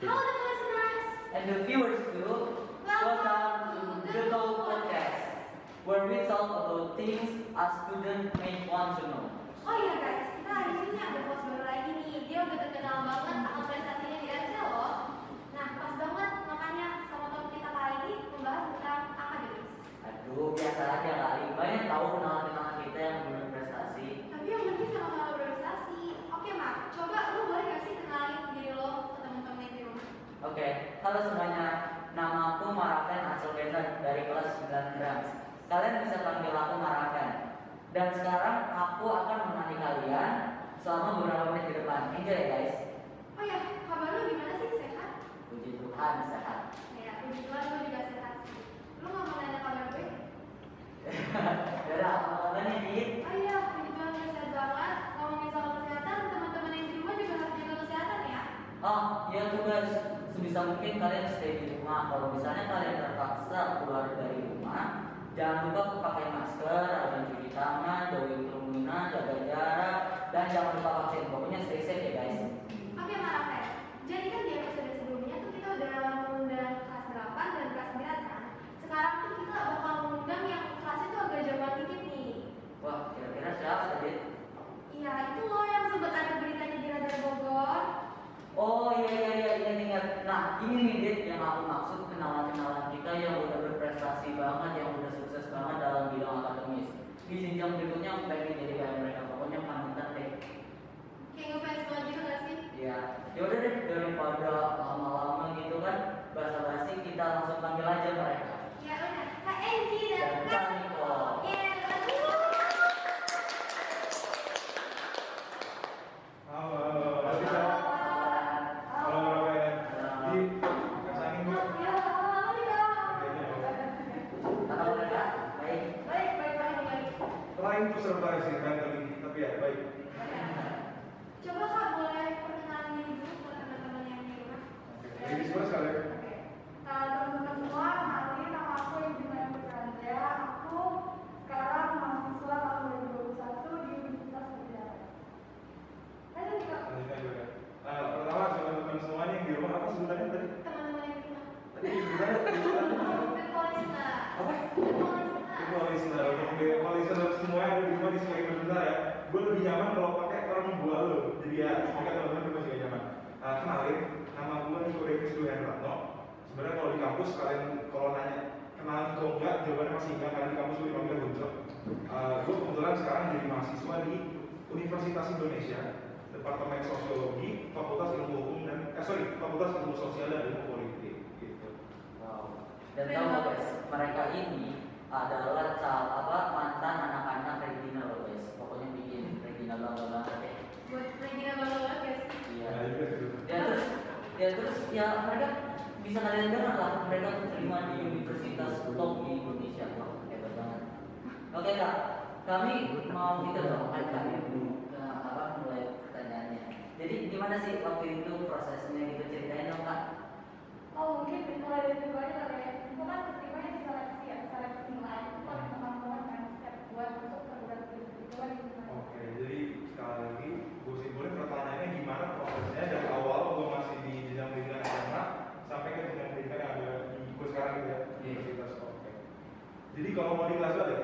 Halo the listeners. And the viewers too, welcome to The Talk Podcast, where we talk about things a student may want to know. Oh iya guys, kita hari ini ada bos baru lagi nih. Dia udah terkenal banget akan prestasinya di Excel loh. Nah, pas banget makanya sama topik kita kali ini membahas tentang akademis. Aduh, biasa aja kali. Banyak tahu kenalan-kenalan kita yang belum prestasi. Tapi yang penting sama-sama berprestasi. Oke Mak, coba lu boleh gak sih kenalin diri lo ke temen-temen di rumah? Oke, halo semuanya. Nama aku Maraven Ansel Bender dari kelas 19. Kalian bisa panggil aku Maraven. Dan sekarang aku akan menemani kalian selama beberapa menit ke depan. Enjoy ya guys. Oh ya, kabar lu gimana sih? Sehat? Puji Tuhan sehat. Ya, puji Tuhan lu juga sehat sih. Lu gak mau nanya kabar gue? Yaudah, apa kabarnya Dit? Oh iya, puji Tuhan lu sehat banget. Ngomongin soal kesehatan, teman-teman yang di rumah juga harus jaga kesehatan ya. Oh, iya tuh guys. Sebisa mungkin kalian stay di rumah. Kalau misalnya kalian terpaksa keluar dari rumah, jangan lupa pakai masker, rajin cuci tangan, jauhi kerumunan, jaga jarak, dan jangan lupa vaksin. Pokoknya stay safe ya guys. Oke Marafen, jadi kan di episode sebelumnya tuh kita udah mengundang kelas 8 dan kelas 9 kan Sekarang tuh kita bakal mengundang yang kelasnya tuh agak zaman dikit nih Wah, kira-kira siapa Dit? Iya itu loh yang sempat ada beritanya di Radar Bogor Oh iya iya iya iya ingat. Nah ini nih Dit yang aku maksud kenalan-kenalan kita yang udah berprestasi banget, yang udah sukses banget dalam bidang akademis. Di jenjang berikutnya aku pengen jadi kayak mereka. Pokoknya panutan deh. Kayak ngefans banget gitu gak sih? Ya, yaudah deh daripada lama-lama gitu kan basa-basi kita langsung panggil aja mereka. Ya udah, Kak Enji dan Dan Kak Kak Niko. Iya, aduh Halo, halo, halo, Halo. Kak. Halo, halo, Kak. Di, Kak Sani, Bu. Ya, halo Niko Apa mereka? Baik. Baik, baik, baik, baik Trying to survive sih ini, tapi ya baik. Coba Kak boleh perkenalan diri dulu ke teman-teman yang di rumah Jadi semua sekalian. Oke. Nah, teman-teman semua, kenalin nama aku Indina Putrandra. Aku sekarang mahasiswa tahun 2021 di Universitas Udara. Lanjut nih, Kak. Lanjutkan juga. Nah, pertama teman-teman semuanya yang di rumah apa sebutannya tadi? Teman-teman yang di rumah Tadi sebutannya Dekolisna Apa? Dekolisna Kalau listener, untuk kalau listener semua yang ada di rumah disclaimer sebentar ya. Gue lebih nyaman kalau pakai orang gua lo. Jadi ya, semoga teman-teman juga juga nyaman. Nah, kenalin, nama gue Niko Devis Dwi Hendratno. Sebenarnya kalau di kampus kalian kalau nanya kenalan atau enggak, jawabannya masih enggak karena di kampus gue dipanggil Gunco. Uh, gue kebetulan sekarang jadi di Universitas Indonesia, Departemen Sosiologi, Fakultas Ilmu Hukum dan eh sorry, Fakultas Ilmu Sosial dan Ilmu Politik. Gitu. Wow. Dan tahu nggak, guys, mereka ini adalah cal apa mantan anak-anak Regina loh guys. Pokoknya bikin Regina bangga banget deh. Buat Regina bangga banget guys Iya. Nah. Ya terus, ya terus ya mereka bisa kalian dengar lah mereka terima di universitas top di Indonesia. Wah hebat banget. Oke kak, kami mau kita dong kan kami ke apa mulai pertanyaannya. Jadi gimana sih waktu itu prosesnya gitu ceritain dong kak? Oh, mungkin mulai dari dulu aja kali ya. Itu kan keterimanya di seleksi ya, seleksi nilai. Itu paling teman-teman kan step buat masuk perguruan tinggi itu kan gimana? Oke, jadi sekali lagi gue simpulin pertanyaannya gimana prosesnya dari awal gue masih di jenjang pendidikan SMA sampai ke jenjang pendidikan yang ada di gue sekarang gitu ya, di Iya. universitas. Oke. Jadi kalau mau di kelas ada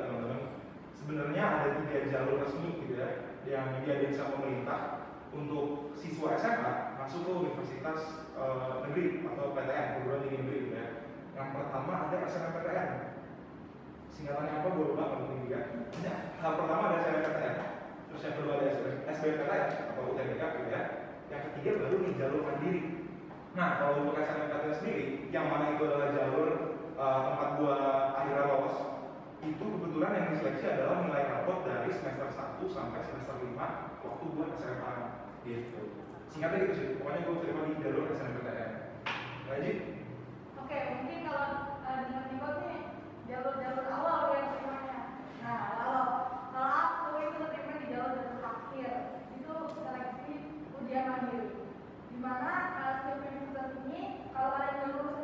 sebenarnya ada tiga jalur resmi gitu ya yang diadain sama pemerintah untuk siswa SMA masuk ke universitas eh, negeri atau PTN, perguruan tinggi negeri gitu ya. Yang pertama ada SNMPTN, singkatannya apa? Gue lupa kalau juga Hanya hal pertama ada SNMPTN terus yang kedua ada SBMPTN atau UTBK gitu ya. Yang ketiga baru nih jalur mandiri. Nah kalau untuk SNMPTN sendiri yang mana itu adalah jalur uh, tempat gua akhirnya lolos itu kebetulan yang diseleksi adalah nilai rapot dari semester 1 sampai semester 5 waktu gua SMA gitu. Singkatnya gitu sih. Pokoknya gua terima di jalur SNMPTN lanjut. Oke, mungkin kalau eh, dengan Niko nih jalur-jalur awal yang terimanya. Nah, kalau kalau aku itu terima di jalur-jalur akhir itu seleksi ujian mandiri. Di mana eh, setiap universitas ini kalau kalian lulus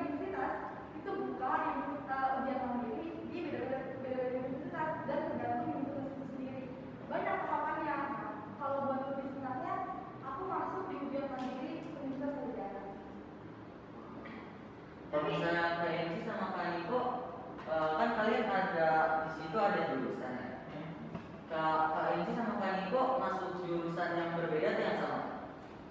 universitas itu bukan yang kita ujian mandiri di beda-beda universitas dan tergantung universitas itu sendiri banyak tahapannya kalau buat universitasnya aku masuk di ujian mandiri universitas negara kalau misalnya kalian sih sama kalian itu eh, kan kalian ada di situ ada jurusan ya Kak, Kak Inci sama Kak Niko masuk jurusan yang berbeda atau yang sama?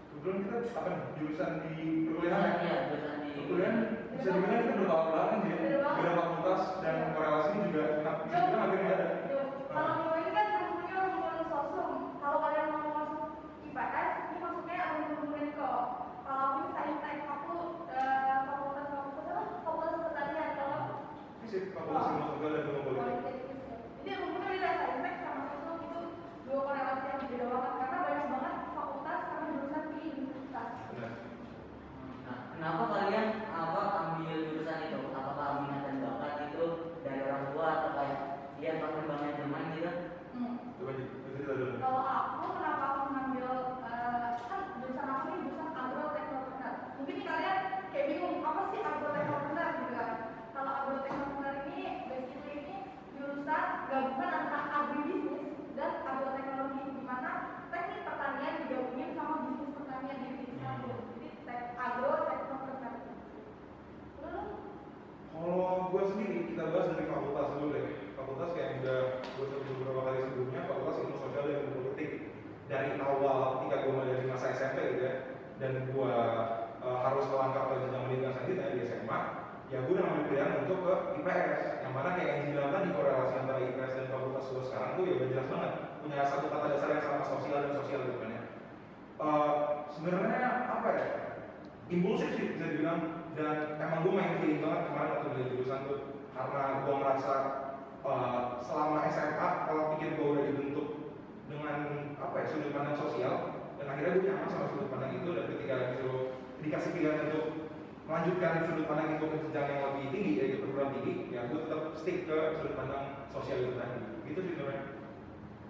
Kebetulan kita apa jurusan di perkuliahan? Ya? Iya, jurusan kemudian bisa dibilang itu bertolak belakang ya. Beda fakultas dan iya. korelasi juga kita bisa iya. hampir nggak ada iya. kalau nah. di kan temennya orang sosum. Kalau kalian mau masuk IPS ini maksudnya ada ngomongin kok kalau aku misalnya naik aku eh, fakultas fakultas apa? Fakultas kalau kan sama sosum itu dua korelasi yang beda banget karena banyak banget kenapa kalian apa ambil IPS yang mana kayak yang dibilang tadi korelasi antara IPS dan fakultas gue sekarang tuh ya udah jelas banget. Punya satu kata dasar yang sama sosial dan sosial gitu kan ya. Uh, sebenarnya apa ya? Impulsif sih bisa dibilang. Dan emang gue main feeling banget kemarin waktu beli jurusan tuh karena gue merasa uh, eh, selama SMA kalau pikir gue udah dibentuk dengan apa ya sudut pandang sosial dan akhirnya gue nyaman sama sudut pandang itu dan ketika itu dikasih pilihan untuk melanjutkan sudut pandang itu ke jenjang yang lebih tinggi yaitu perguruan tinggi ya gue tetap stick ke sudut pandang sosial itu tadi. Gitu sih sebenarnya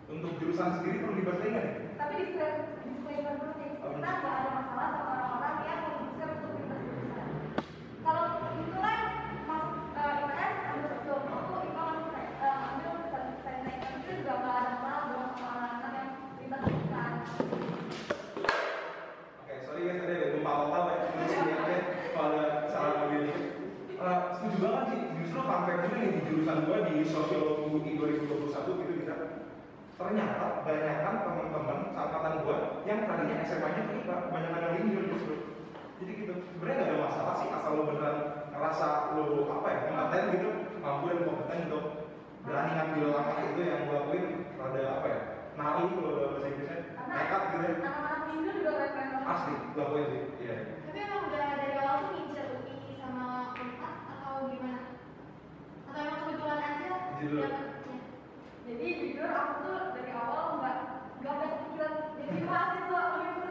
untuk jurusan sendiri perlu dibahas lagi tapi di dulu sih kita nggak ada masalah sama gue di sosiologi 2021 gitu kita ternyata banyakkan teman-teman catatan gue yang tadinya SMA-nya tuh IPA, banyak yang linjur justru. Jadi gitu, sebenarnya gak ada masalah sih asal lo beneran ngerasa lo apa ya kompeten gitu, mampu dan kompeten gitu. Berani ngambil langkah itu yang gue lakuin rada apa ya, nari kalau bahasa Inggrisnya, nekat gitu. Ya. Anak-anak linjur juga. Asli, gue lakuin sih. jadi jujur aku tuh dari awal nggak nggak ada pikiran jadi mahasiswa universitas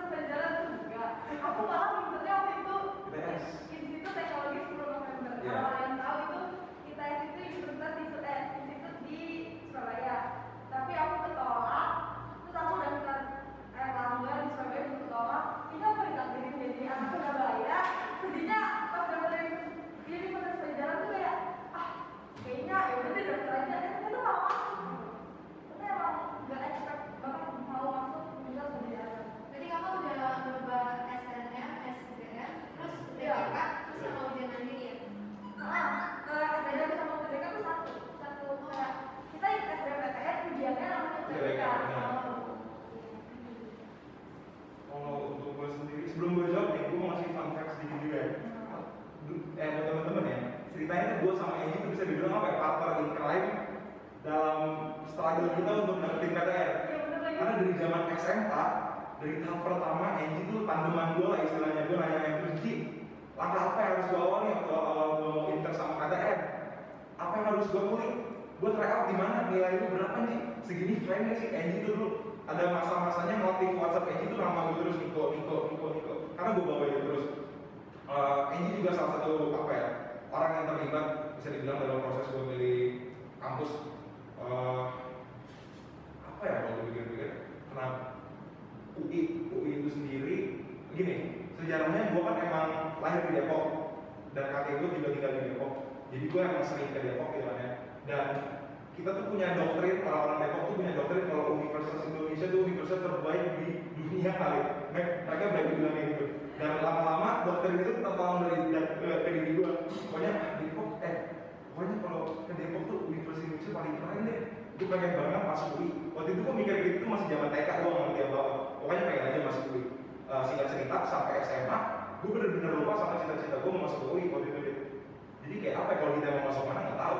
kalau kita mau masuk mana nggak tahu.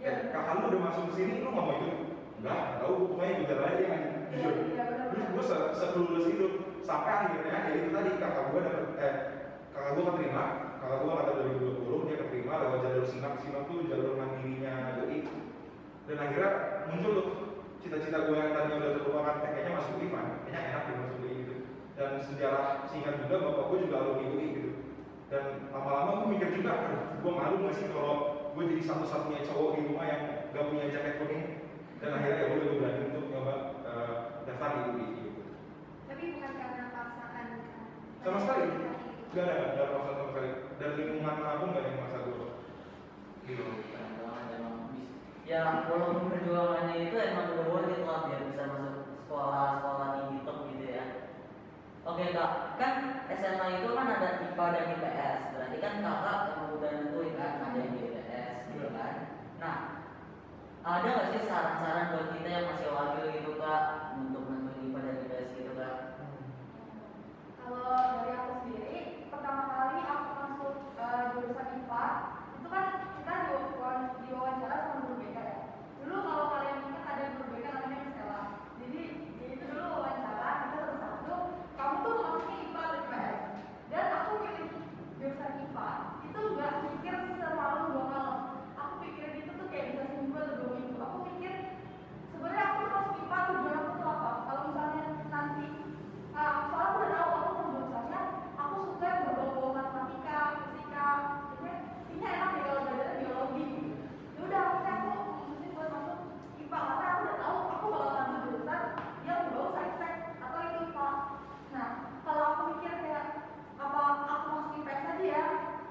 Kayak kakak lu udah masuk ke sini lu nggak mau ikut? Enggak nggak tahu. Pokoknya ikut aja kan? Jujur Iya, benar. terus gue se sekelulus itu sampai akhirnya ya itu tadi kakak gue dapet eh kakak gue keterima. Kakak gue kata 2020 dia keterima lewat jalur simak simak tuh jalur mandirinya UI dan akhirnya muncul tuh cita-cita gue yang tadinya udah terlupakan. Eh, kayaknya masuk UI kan kayaknya enak deh masuk UI gitu. Dan sejarah singkat juga bapak gue juga alumni UI gitu dan lama-lama gue mikir juga aduh gue malu gak sih kalau gue jadi satu-satunya cowok di rumah yang gak punya jaket kuning? Dan akhirnya ya udah gue berani untuk nyoba eh, daftar di UI gitu. Tapi bukan karena paksaan kan? sama sekali. Gak ada gak ada masalah sama sekali. Dari lingkungan mana pun gak ada yang maksa gue gitu emang. Bis- ya walaupun perjuangannya itu emang worth it lah biar bisa masuk sekolah sekolah tinggi top gitu oke kak. Kan SMA itu kan ada IPA dan IPS berarti kan kakak udah nentuin kan ada yang di IPS gitu kan? Nah ada nggak sih saran-saran buat kita yang masih wakil gitu kak? Untuk nentuin IPA dan IPS gitu kak? Kalau dari aku sendiri, pertama kali aku masuk eh, jurusan IPA, itu kan kita diwawancara- diwawancara sama guru BK ya. Dulu kalau kalian ingat ada guru BK namanya Miss Ella. Jadi dia itu dulu wawancara, kita satu-satu, kamu tuh masuknya IPA atau IPS. Dan aku pilih jurusan IPA, itu nggak mikir semalam dua malam. Aku pikirin itu tuh kayak bisa seminggu atau dua minggu. Aku pikir sebenarnya aku masuk IPA tujuan aku tuh apa? Kalau misalnya nanti Nah, soalnya aku udah tahu aku mau jurusannya, aku suka yang berbau-bau matematika, fisika, jadi ini enak nih kalau belajar biologi. Ya udah, akhirnya aku memutuskan buat masuk IPA karena aku udah tahu aku bakal ngambil jurusan yang berbau saintek atau itu IPA. Nah, kalau aku mikir kayak apa aku masuk IPS aja ya,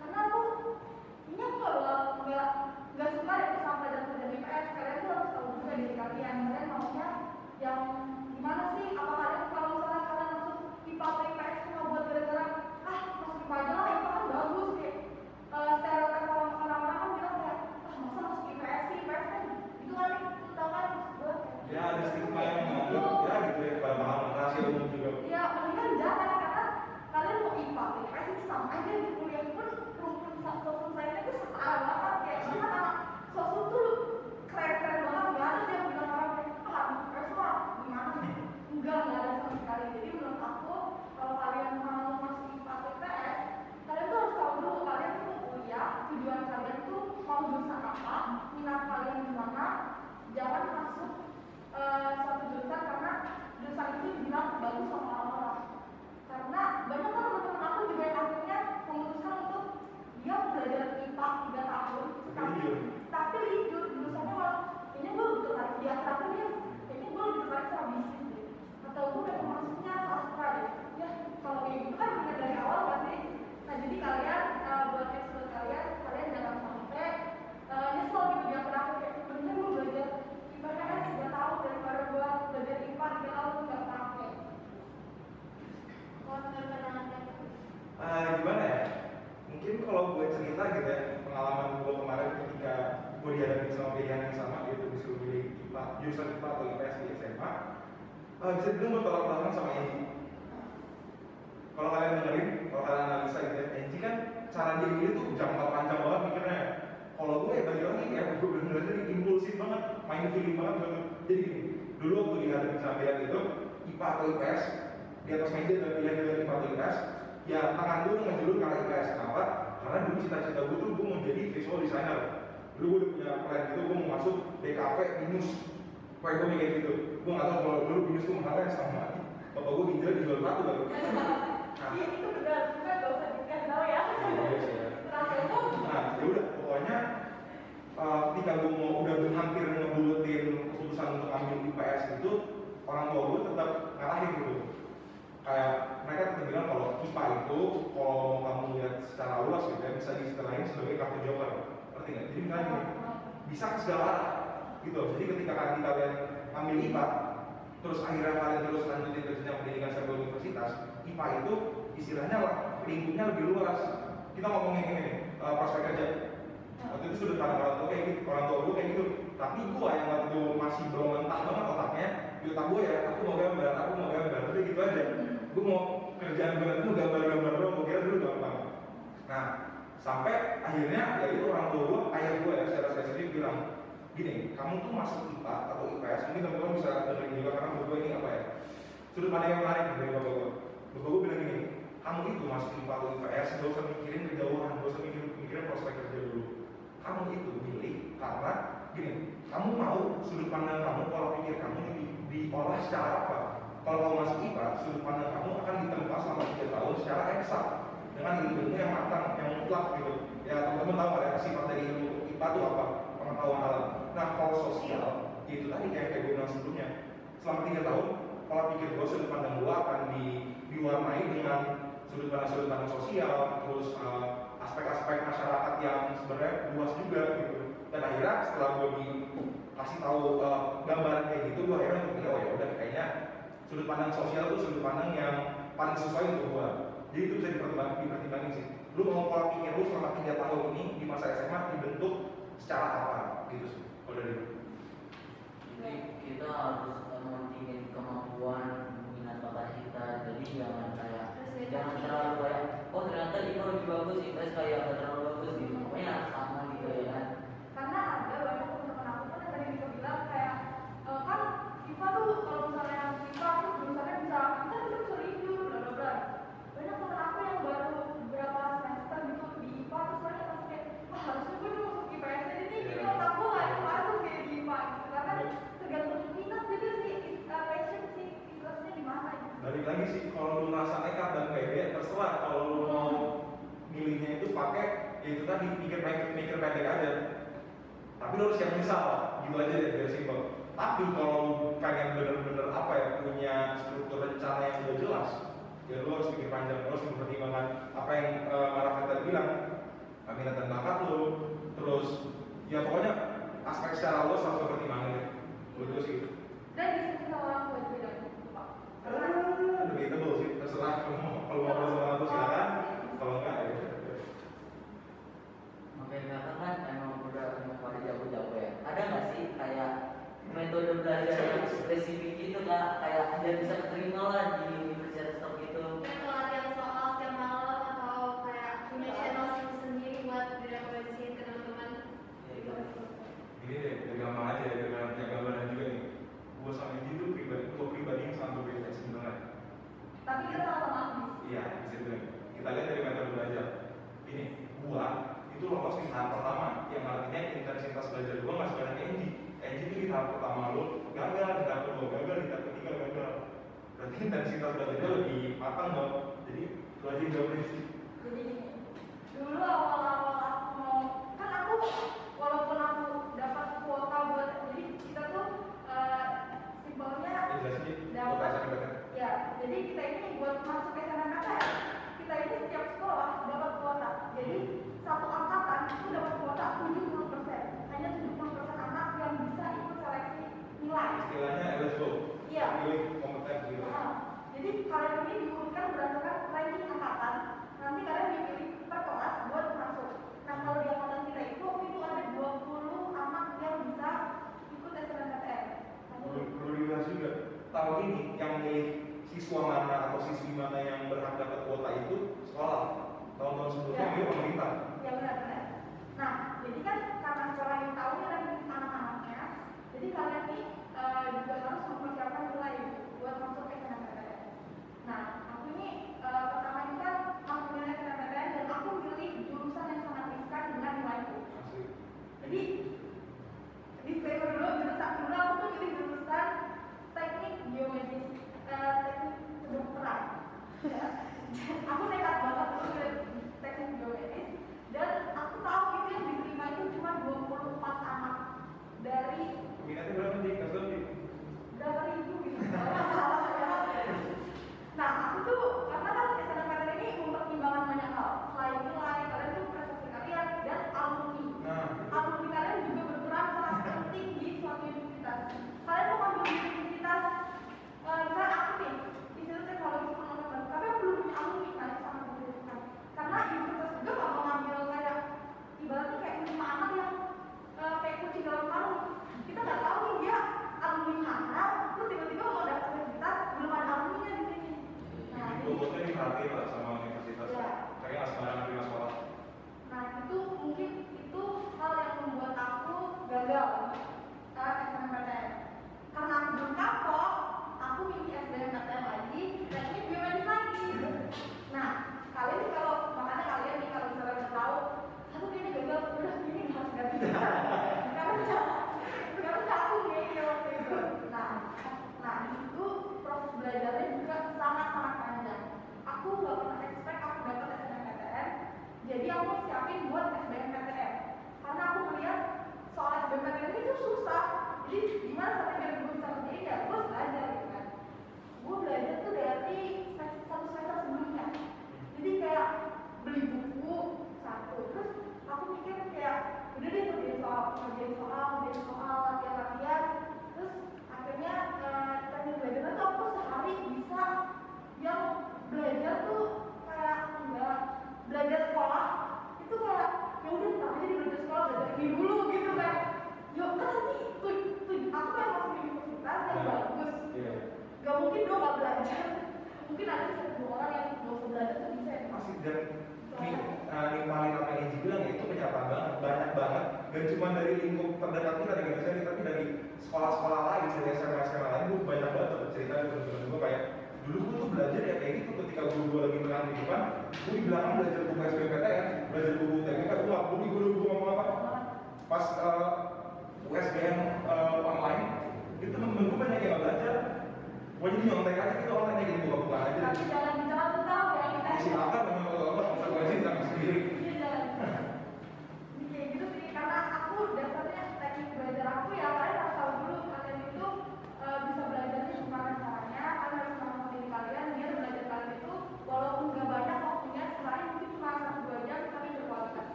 karena aku ini aku gak bakal nggak nggak suka deh sama pelajaran-pelajaran IPS. Kalian tuh harus tahu diri kalian. Maunya yang gimana sih? Apa kalian kalau misalnya kalian masuk IPA atau IPS cuma buat gara-gara ah masuk IPA aja lah IPA kan bagus kayak eh, stereotip orang orang-orang kan bilang kayak ah masa masuk IPS sih IPS kan itu kan itu tau kan ya ada stigma yang menganggap ya gitu ya pada paham rahasia umum juga Ya, mendingan jangan karena kalian mau IPA, IPS itu sama aja di kuliah pun rumpun sosum saya itu setara banget kayak bahkan anak sosum tuh keren-keren banget nggak ada yang bilang orang kayak ah IPS mah gimana sih? Enggak, nggak ada sama sekali. Jadi menurut aku kalau kalian mau masuk IPA atau IPS, kalian tuh harus tahu dulu kalian tuh mau kuliah, tujuan kalian tuh mau jurusan apa, minat kalian di mana, jangan masuk eh, suatu jurusan karena jurusan itu dibilang bagus sama orang-orang karena banyak kan teman-teman aku juga yang akhirnya memutuskan untuk dia mau belajar IPA 3 tahun tapi Lijur. tapi lijur jurusannya malah kayaknya gue lebih tertarik di akhir akhirnya kayaknya gue lebih tertarik sama bisnis deh atau gue pengen masuknya sastra deh ya kalau kayak gitu kan punya dari awal kan sih nah jadi kalian eh, buat tips buat kalian kalian jangan sampai eh, nyesel gitu di akhir akhir kayak mendingan gue belajar IPS 3 tahun daripada gue belajar IPA 3 tahun nggak pakai Kalau menurut pandangan kalian? Eh, gimana ya? Mungkin kalau gue cerita gitu ya, pengalaman gue kemarin ketika gue dihadapin sama pilihan yang sama gitu, disuruh pilih IPA, jurusan IPA atau IPS di SMA, eh, bisa dibilang gue tolak belakang sama Enji. Kalau kalian dengerin, kalau kalian analisa gitu ya, Enji kan cara dia milih tuh jangka panjang banget mikirnya. Kalau gue ya bagi lagi ya, gue bener-bener jadi impulsif banget, main feeling banget gitu. Jadi dulu waktu sama pilihan itu, IPA atau IPS, di atas meja ada pilihan dari IPA atau IPS, ya tangan gue ngejulur arah IPS. Kenapa? Karena dulu cita-cita gue tuh gue mau jadi visual designer. Dulu gue udah punya plan gitu, gue mau masuk DKV minus. Kayak gue mikir gitu. Gue gak tau kalau dulu minus tuh mahalnya sama. Bapak gue ginjal dijual satu kali. Nah, Iya itu benar, bukan gak usah dikasih ya. iya ya. Tuh Nah, ya udah pokoknya uh, ketika gue mau udah hampir ngebulutin keputusan untuk ambil IPS itu orang tua gue tetap ngalahin gitu. Kayak mereka tetap bilang kalau IPA itu kalau mau kamu lihat secara luas gitu ya bisa diistilahkan sebagai kartu joker. Ngerti nggak? Jadi misalnya bisa ke segala arah gitu. Jadi ketika kalian ambil IPA terus akhirnya kalian terus lanjutin ke jenjang pendidikan sebuah universitas IPA itu istilahnya lah lingkupnya lebih luas. Kita ngomongin ini nih eh, prospek kerja. Waktu itu sudah tanda orang tua kayak gitu orang tua gue kayak gitu. Tapi gue yang waktu itu masih belum mentah banget otaknya di otak gue ya aku mau gambar aku mau gambar. Udah gitu aja. Gue mau kerjaan gue itu gambar gambar doang gue kira dulu gampang. Nah sampai akhirnya ya itu orang tua gue ayah gue ya secara spesifik bilang gini, kamu tuh masuk IPA atau IPS, mungkin teman-teman bisa dengerin juga karena menurut ini apa ya sudut pandang yang menarik dari bapak gue bapak gue bilang gini, kamu itu masuk IPA atau IPS, gak usah mikirin kejauhan, gak usah mikirin, mikirin prospek kerja dulu kamu itu milih karena gini, kamu mau sudut pandang kamu, pola pikir kamu ini diolah secara apa? kalau kamu masuk IPA, sudut pandang kamu akan ditempa selama 3 tahun secara eksak dengan ilmu yang matang, yang mutlak gitu ya teman-teman tahu kan ya, sifat dari ilmu IPA itu apa? pengetahuan alam Nah kalau sosial, itu tadi kayak kayak gue bilang sebelumnya, selama tiga tahun pola pikir gue sudut pandang gue akan di, diwarnai dengan sudut pandang sudut pandang sosial, terus uh, aspek-aspek masyarakat yang sebenarnya luas juga gitu. Dan akhirnya setelah gue dikasih tahu uh, gambaran kayak gitu, gue akhirnya mikir oh ya udah kayaknya sudut pandang sosial itu sudut pandang yang paling sesuai untuk gue. Jadi itu bisa dipertimbangin, dipertimbangin sih. Lu mau pola pikir lu selama tiga tahun ini di masa SMA dibentuk secara apa gitu sih beli jadi kita harus mementingin kemampuan minat bakat kita. Jadi jangan kayak jangan terlalu kayak oh ternyata ini lebih bagus kita kayak terlalu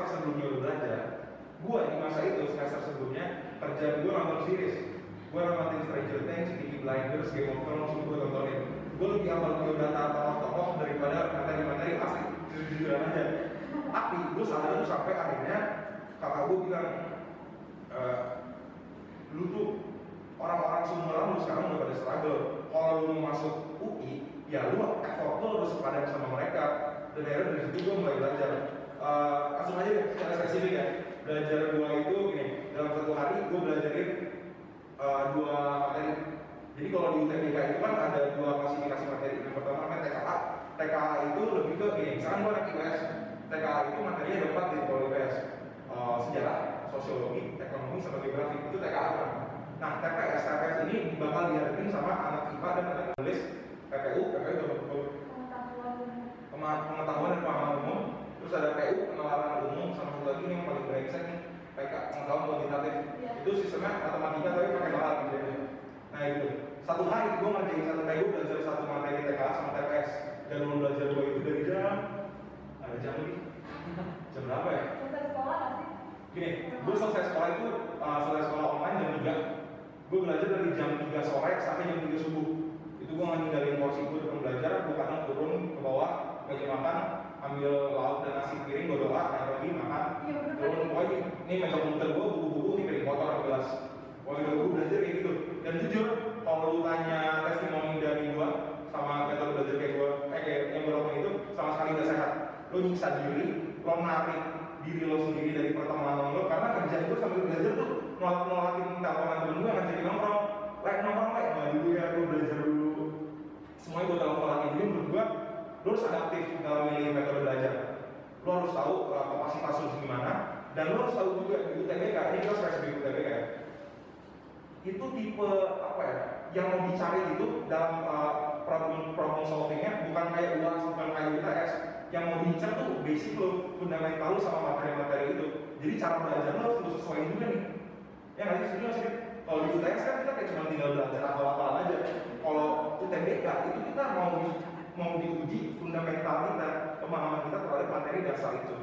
semester sebelumnya udah belajar, gue di masa itu semester sebelumnya kerjaan gue nonton series, gue nonton Stranger Things, Peaky Blinders, Game of Thrones, gue tontonin. Gue lebih hafal biodata tokoh-tokoh daripada materi-materi asli jujur-jujuran aja. Tapi gue sadar tuh sampai akhirnya kakak gue bilang, "Eh, lu tuh orang-orang seumuran lu sekarang udah pada struggle. Kalau lu mau masuk UI, ya lu effort lu harus sepadan sama mereka. Dan akhirnya dari situ gue mulai belajar. Eh, langsung aja deh, secara spesifik ya. Belajar gue itu gini, dalam satu hari gue belajarin eh, dua materi. Jadi kalau di UTBK itu kan ada dua klasifikasi materi. Yang pertama namanya TKA. TKA itu lebih ke gini, misalkan gue anak IPS. TKA itu materinya ada empat di kalau IPS. Eh, sejarah, sosiologi, ekonomi, sama geografi. Itu TKA kan. Nah, TPS, TPS ini bakal dihadapin sama anak IPA dan anak tulis PPU, PPU itu pengetahuan dan pemahaman umum. Terus ada PU, penalaran umum, sama satu lagi yang paling brengsek nih, PK, pengetahuan kuantitatif. Iya. Itu sistemnya matematika tapi pakai nalar gitu ya. Nah itu, satu hari gue ngerjain satu PU belajar satu materi TKA sama TPS. Dan lu belajar gue itu dari jam, ada jam lebih. Jam berapa ya? selesai sekolah sih? Gini, gue selesai sekolah itu uh, selesai sekolah online jam 3 Gue belajar dari jam 3 sore sampai jam 3 subuh Itu gue ninggalin porsi gue depan belajar Gue kadang turun ke bawah, meja makan Ambil lauk dan nasi piring, gue doa, naik lagi makan. Iya bener oh ini, meja komputer gue, buku-buku, ini piring kotor, gelas. Pokoknya gue belajar kayak gitu. Dan jujur, kalau lu tanya testimoni dari gue Sama metode belajar kayak gue, eh kayak yang gue lakukan itu Sama sekali gak sehat. Lu nyiksa diri, lo narik diri lo sendiri dari pertemanan lo karena kerjaan gue sambil belajar tuh nolak nolakin teleponan temen gue ngajakin nongkrong. Like nongkrong like nggak dulu ya gue belajar dulu. Semuanya gue telepon lagi jadi menurut gue lo harus adaptif dalam milih metode belajar. Lo harus tahu uh, kapasitas lo gimana dan lo harus tahu juga di UTBK ini kita spesifik UTBK ya itu tipe apa ya yang mau dicari itu dalam uh, problem problem solvingnya bukan kayak UAS bukan kayak UTS yang mau diincar tuh basic lo fundamental lo sama materi-materi itu. Jadi cara belajar lo harus lo sesuaiin juga nih. Ya nggak sih sih? Kalau di UTS kan kita kayak cuma tinggal belajar apa-apaan aja. Kalau UTBK itu kita mau mau diuji fundamental kita pemahaman dari dasar itu.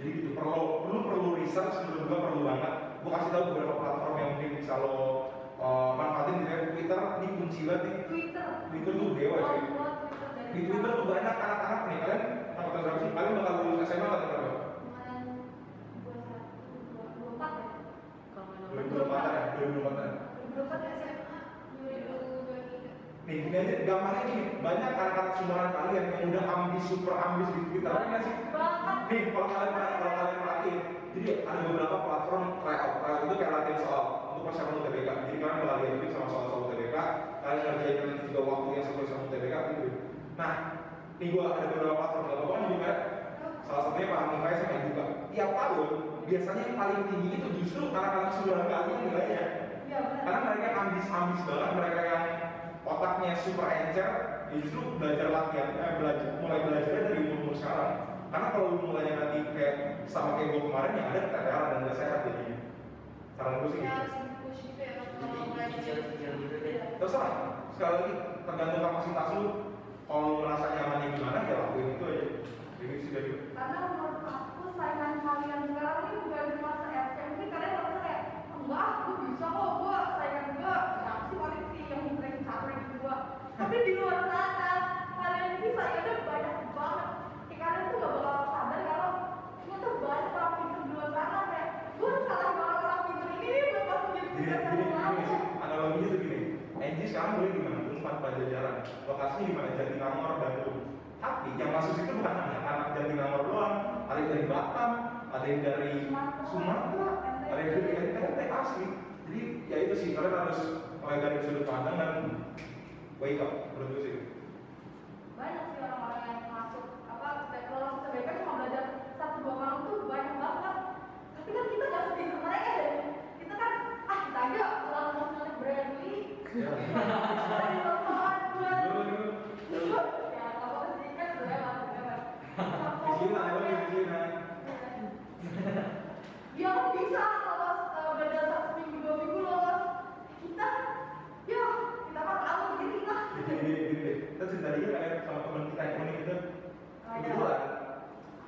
Jadi gitu perlu perlu perlu research menurut gua perlu banget. Gua kasih tahu beberapa platform yang mungkin bisa lo uh, manfaatin gitu ya. Twitter ini kunci banget nih. Twitter. Twitter tuh dewa Oh, Twitter dari Di Twitter tuh banyak anak-anak nih kalian angkatan berapa sih? Kalian bakal lulus SMA atau berapa? Kemarin dua satu dua dua empat ya. Kalau main 2024 ya, 2024 Berempat ya SMA dua ribu dua tiga. Nih, gini aja, gambarnya gini, banyak anak-anak sumuran kalian yang udah ambis, super ambis di Twitter, ada nggak sih? Nih, kalau kalian kalau kalian perhatiin, jadi ada beberapa platform tryout, tryout itu kayak latihan soal untuk persiapan UTBK. Jadi kalian bakal diajarin sama soal-soal UTBK, kalian ngerjain nanti juga waktu yang sesuai sama UTBK gitu. Nah, nih gua ada beberapa platform, gak apa-apa nyebut merek. Salah satunya Pak Hamifai sama juga. Tiap tahun, biasanya yang paling tinggi itu justru anak-anak sumuran kalian nilainya. Iya. Karena mereka ambis-ambis banget, mereka yang otaknya super encer, justru belajar latihan, eh, belajar, mulai belajarnya dari umur sekarang. Karena kalau lu mulainya nanti kayak sama kayak gue kemarin yang ada keteteran dan gak sehat jadi saran gue sih gitu. ya deh. Terserah, sekali lagi tergantung kapasitas lu. Kalau lu merasa nyamannya gimana ya lakuin itu aja. Jadi sih dari Karena menurut aku saingan kalian sekarang ini bukan di masa SMP, mungkin kalian merasa kayak enggak, gue bisa kok, gue saingan gue siapa sih paling sih yang ranking satu ranking dua. Tapi di luar sana kalian ini saingannya banyak banget. Kayak kalian tuh gak bakal sadar kalau gue tuh banyak orang pintar di luar sana kayak gue harus kalah sama orang pintar ini buat sama gini sih, analoginya tuh gini. Enji sekarang boleh di mana? Unpad Pajajaran. Lokasinya di mana? Jatinangor, Bandung. Tapi yang masuk situ bukan hanya anak Jatinangor doang, ada yang dari Batam, ada yang dari Sumatera, ada yang dari NTT asli. Jadi ya itu sih, kalian harus mulai dari sudut pandang dan wake up, sih. banyak sih orang-orang yang masuk apa lolos UTBK cuma belajar satu dua malam tuh banyak banget tapi kan kita sepintar mereka ya. Kita kan ah kita aja Bradley. Ya. apa sih kan lah Cina, emang di Cina. dia kan bisa lolos eh, belajar satu minggu dua minggu lolos kita ya kita kan tahu diri lah Jadi gini, gini deh, kita cerita dikit kayak sama teman kita yang unik itu. Kebetulan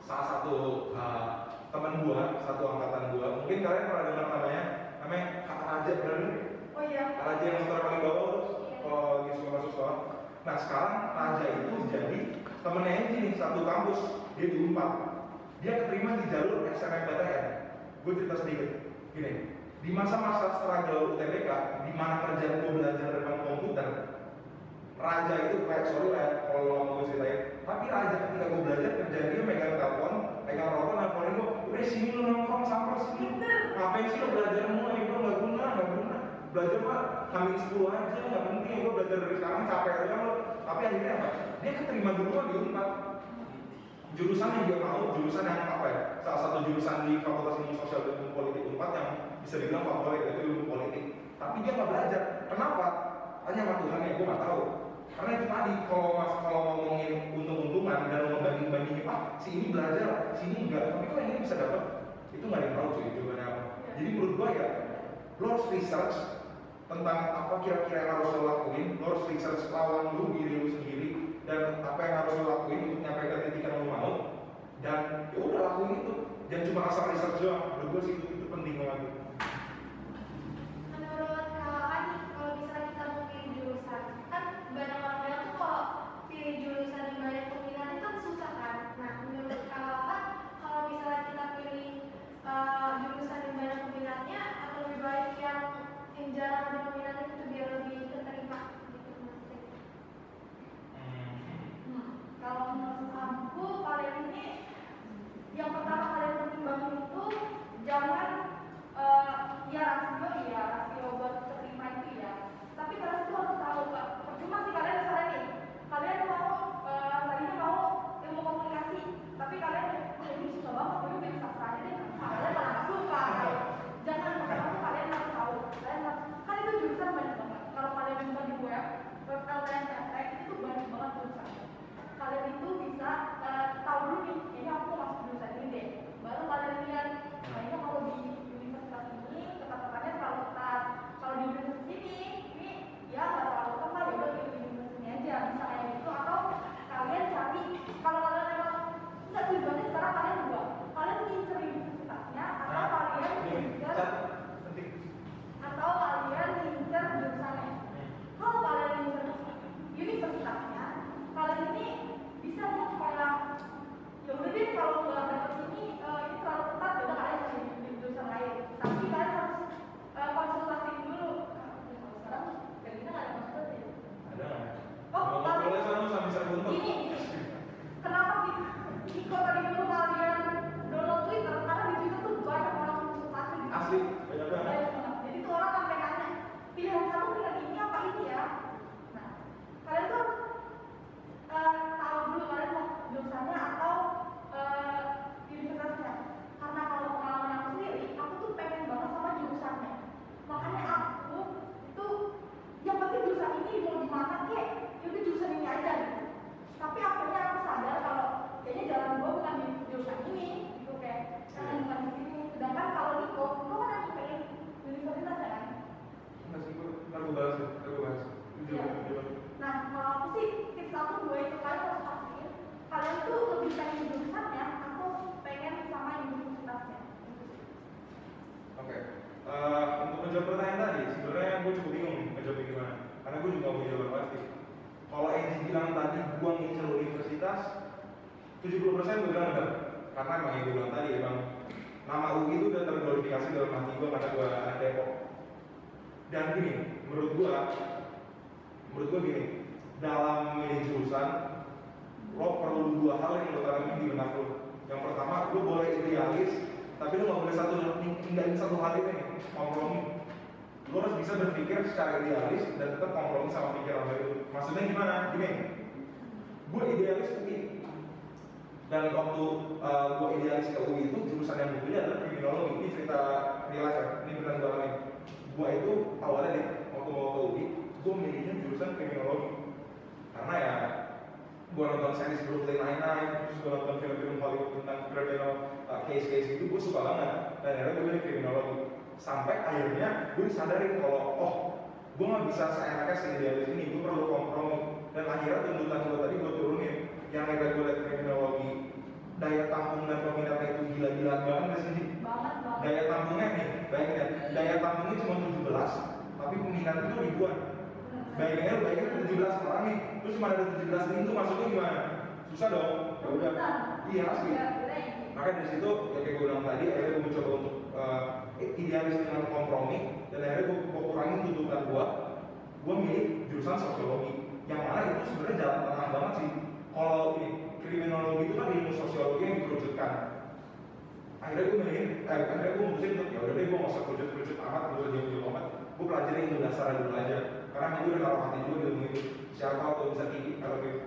salah satu uh, teman gua, satu angkatan gua, mungkin kalian pernah dengar namanya, namanya Kak Raja, pernah dengar? oh iya Kak Raja yang motor paling bawah terus kalau lagi suka masuk sekolah. Nah sekarang Raja itu jadi temennya Enji nih satu kampus, dia di Unpad. Dia keterima di jalur SNMPTN. Gue cerita sedikit, gini. Di masa-masa struggle UTBK, di mana kerjaan gue belajar depan komputer, Raja itu kayak sorry lah ya, kalau gue ceritain tapi Raja ketika gue belajar kerjaan dia megang telepon megang rokok nelfonin gue udah sini lu nongkrong sampai sini. Ngapain sih lo belajar mulu? Ya gue nggak guna nggak guna. Belajar mah hamil 10 aja nggak penting gue belajar dari sekarang capek aja lo tapi akhirnya apa? Dia keterima duluan di Unpad. Jurusan yang dia mau jurusan yang apa ya? Salah satu jurusan di Fakultas Ilmu Sosial dan Ilmu Politik Unpad yang bisa dibilang favorit itu ilmu politik. Tapi dia nggak belajar. Kenapa? Hanya sama Tuhan ya gue nggak tahu karena itu tadi kalau mas kalau ngomongin untung-untungan dan membanding bandingin ah si ini belajar si ini enggak. Tapi kok ini bisa dapat itu nggak ada yang tahu cuy jawabannya apa. Jadi menurut gue ya lo harus research tentang apa kira-kira yang harus lo lakuin lo harus research lawan lu diri lu sendiri dan apa yang harus lo lakuin untuk nyampe ke titik yang lo mau dan ya udah lakuin itu. Jangan cuma asal research doang menurut gue sih itu, itu penting banget dan waktu uh, gue idealis ke UI itu jurusan yang gue pilih adalah kriminologi. Ini cerita real ini benar gue alami gue itu awalnya nih waktu mau ke UI gue milihnya jurusan kriminologi. Karena ya gue nonton series Brooklyn Nine-Nine terus gue nonton film-film Hollywood tentang criminal uh, case-case itu gue suka banget. Dan akhirnya gue milih kriminologi. Sampai akhirnya gue disadarin kalau oh gue nggak bisa seenaknya seidealis ini gue perlu kompromi. Dan akhirnya tuntutan gue tadi gue turunin. Yang akhirnya gue liat kriminologi daya tampung dan peminatnya itu gila-gilaan banget gak sih banget banget daya tampungnya nih bayangin ya daya tampungnya cuma 17 tapi peminat itu ribuan. Bayangin aja bayangin 17 orang nih terus cuma ada 17 pintu masuknya gimana? Susah dong ya udah. Iya asli. Ya ini maka dari situ ya kayak gue bilang tadi akhirnya gue mencoba untuk uh, idealis dengan kompromi dan akhirnya gue, gue kurangin tuntutan gue gue milih jurusan sosiologi yang mana itu sebenarnya jalan tengah banget sih kalau ini kriminologi itu kan ilmu sosiologi yang dikerucutkan akhirnya gue milih eh, akhirnya gue mutusin untuk ya udah deh gue nggak usah kerucut-kerucut amat gue usah jauh-jauh amat. Gue pelajari ilmu dasar dulu aja. Karena gue udah naruh hati gue di ilmu itu siapa tuh bisa kiki kalau gitu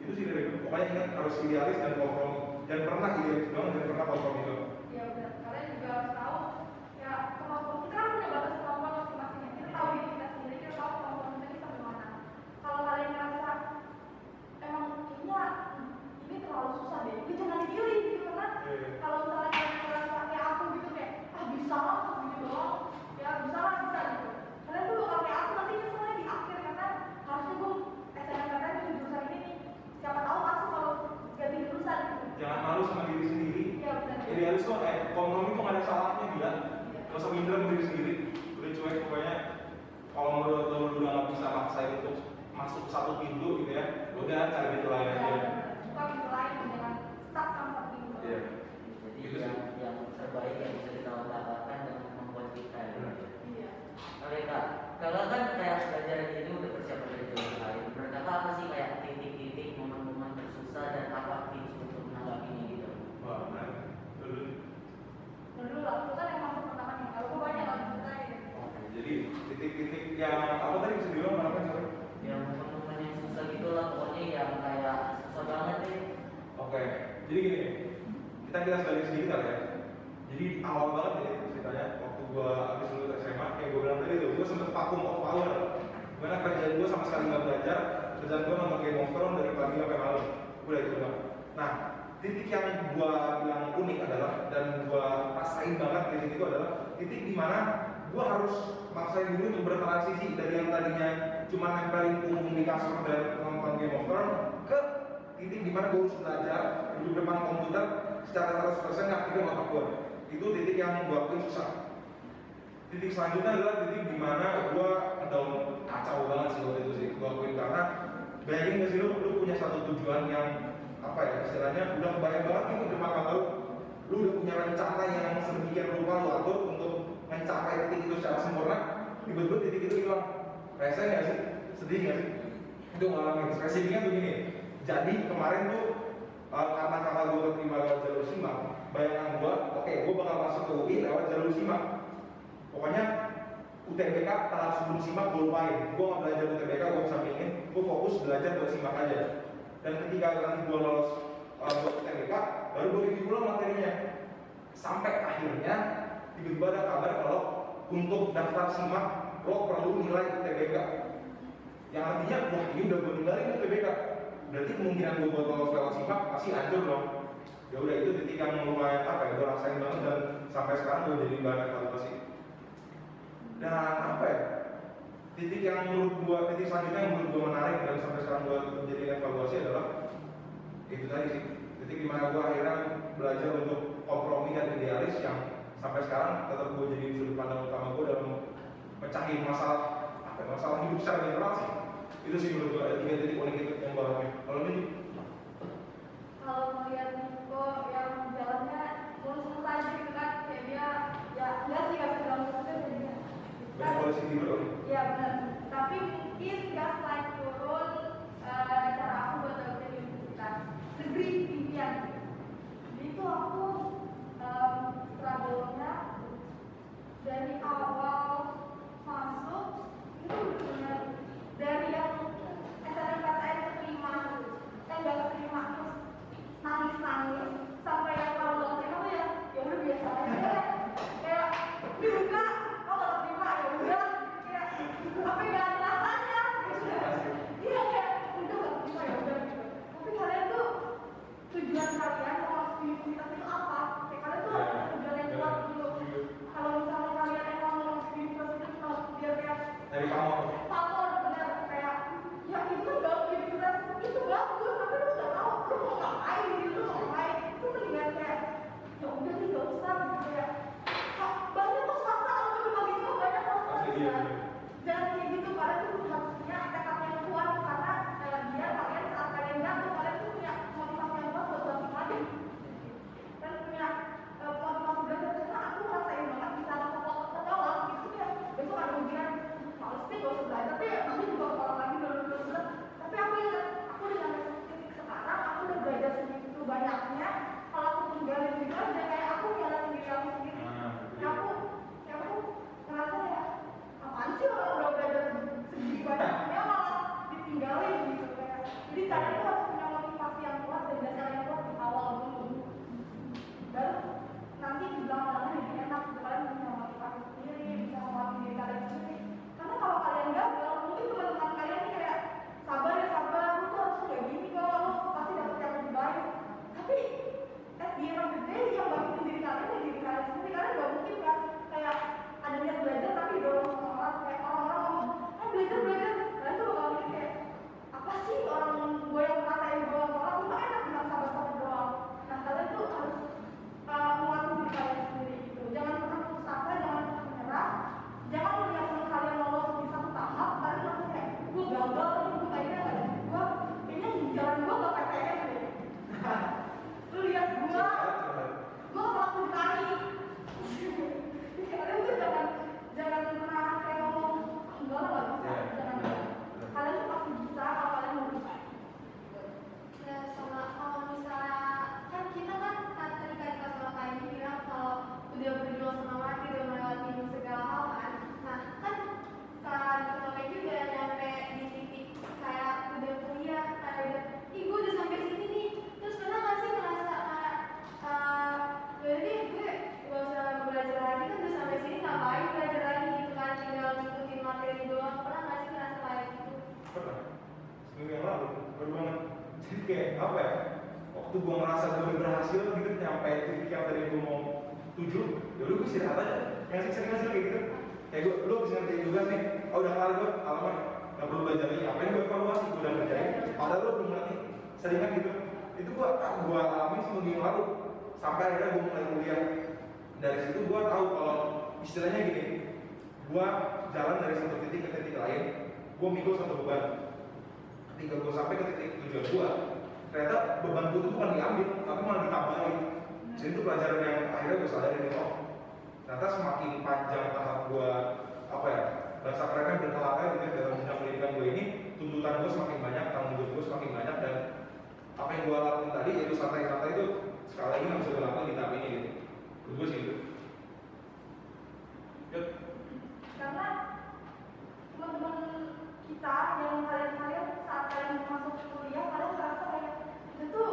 itu sih dari pokoknya ingat harus idealis dan kompromi. Dan pernah idealis doang dan pernah kompromi doang ya udah kalian juga harus tahu ya kemampuan kita kan punya batas kemampuan masing-masing ya. kita tahu diri kita sendiri kita tahu kemampuan kita ini sampai mana kalau kalian ngerasa emang kayaknya ini terlalu susah deh ya jangan dipilih gitu karena Iya. kalau misalnya kalian ngerasa kayak aku gitu kayak ah bisa lah gitu doang ya bisa lah bisa gitu kalian tuh bakal kayak aku nanti keselnya di akhir karena harusnya gue SNMPTN di jurusan ini nih siapa tahu masuk kalau ganti jurusan gitu jangan malu sama diri sendiri ya benar idealis tuh eh kompromi tuh gak ada salahnya gila Iya. gak usah minder sama diri sendiri udah cuek pokoknya kalau menurut lo lu udah gak bisa maksain untuk masuk satu pintu gitu ya udah cari pintu lain aja buka pintu lain dengan stuck sama satu pintu Iya. Jadi Gitu yang, sih. yang terbaik yang bisa kita dapatkan dan membuat kita ya. iya Oke kak, kalau kan kayak belajar ini udah persiapan dari jauh hari. Menurut kakak apa sih kayak titik-titik momen-momen tersusah dan apa tips untuk menanggapinya gitu? wah menarik dulu dulu lah itu kan emang pertama nih kalau gue banyak lah ceritain Oke, jadi titik-titik yang apa tadi bisa dibilang apa sorry Yang momen-momen yang susah gitu lah pokoknya yang kayak susah banget deh. Oke, jadi gini, kita kita balik sedikit kali ya. Jadi awal banget nih ceritanya waktu gua habis lulus SMA, kayak gua bilang tadi tuh, gua sempet vakum of power. Gimana kerjaan gua sama sekali nggak belajar, kerjaan gua nonton Game of Thrones dari pagi sampai malam. Udah itu doang. Nah, titik yang gua bilang unik adalah dan gua rasain banget titik itu adalah titik di mana gua harus maksain diri untuk bertransisi dari yang tadinya cuma nempelin punggung di kasur dan nonton Game of Thrones ke titik di mana gue harus belajar duduk depan komputer secara 100% ngaktifin otak gue itu titik yang akuin susah. Titik selanjutnya adalah titik di mana gue down kacau banget sih waktu itu sih gue akuin. Karena bayangin gak sih lu, punya satu tujuan yang apa ya istilahnya udah kebayang banget itu depan mata lu lu udah punya rencana yang sedemikian rupa lu atur untuk mencapai titik itu secara sempurna tiba-tiba titik itu hilang. Rese nggak sih? Sedih nggak sih? Itu ngalamin. Spesifiknya begini. Jadi kemarin tuh uh, karena kakak gue keterima lewat jalur simak bayangan gue oke gue bakal masuk ke UI lewat jalur simak. Pokoknya UTBK tahap sebelum simak gue lupain. Gue nggak belajar UTBK gue bisa pingin gue fokus belajar buat simak aja. Dan ketika nanti gue lolos uh, buat UTBK baru gue review ulang materinya. Sampai akhirnya tiba-tiba ada kabar kalau untuk daftar simak lo perlu nilai UTBK yang artinya wah ini udah gue ninggalin UTBK berarti kemungkinan gue buat lolos lewat simak pasti hancur dong ya udah itu titik yang lumayan apa ya gue rasain banget dan sampai sekarang gue jadi bahan evaluasi. Dan apa ya titik yang menurut gue titik selanjutnya yang menurut gue menarik dan sampai sekarang gue jadi evaluasi adalah itu tadi sih. Titik di mana gue akhirnya belajar untuk kompromi dan idealis yang sampai sekarang tetap gue jadi sudut pandang utama gue dalam pecahin masalah apa ya, masalah hidup secara general itu sih menurut gue ada tiga titik unik itu yang gue kalau ini kalau melihat yang jalannya mulus-mulus aja kan? Dia ya enggak sih gak bilang mulus aja benar. Tapi mungkin gak selain turun uh, eh, aku buat dapetin universitas? Negeri impian. Jadi itu aku struggle-nya dari awal masuk itu dari yang SNMPTN terima kan eh gak terima manis-manis sampai yang kalau dokter ngasih sering ngasih kayak gitu. Kayak gue lu bisa ngerti juga sih. oh udah kelar gue alamat Gak perlu belajar lagi. Apa yang gue evaluasi? Gue udah ngerjain. Padahal lu belum ngerti seringan gitu. Itu gue ah, gue alami seminggu yang lalu. Sampai akhirnya gue mulai kuliah. Dari situ gue tahu kalau istilahnya gini. Gue jalan dari satu titik ke titik lain. Gue mikul satu beban. Ketika gue sampai ke titik tujuan gue ternyata beban gue itu bukan diambil tapi malah ditambahin jadi itu pelajaran yang akhirnya gue sadari nih oh ternyata semakin panjang tahap gue apa ya bahasa kerennya berkelakar gitu Tapi dalam bidang pendidikan gue ini tuntutan gue semakin banyak tanggung jawab gue semakin banyak dan apa yang gue lakukan tadi yaitu santai-santai itu sekali lagi nggak bisa gue lakukan di tahap ini gitu gue sih itu Yuk. karena teman-teman kita yang kalian-kalian saat kalian masuk kuliah kalian merasa kayak itu tuh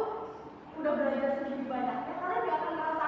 udah belajar segini banyaknya kalian gak akan merasa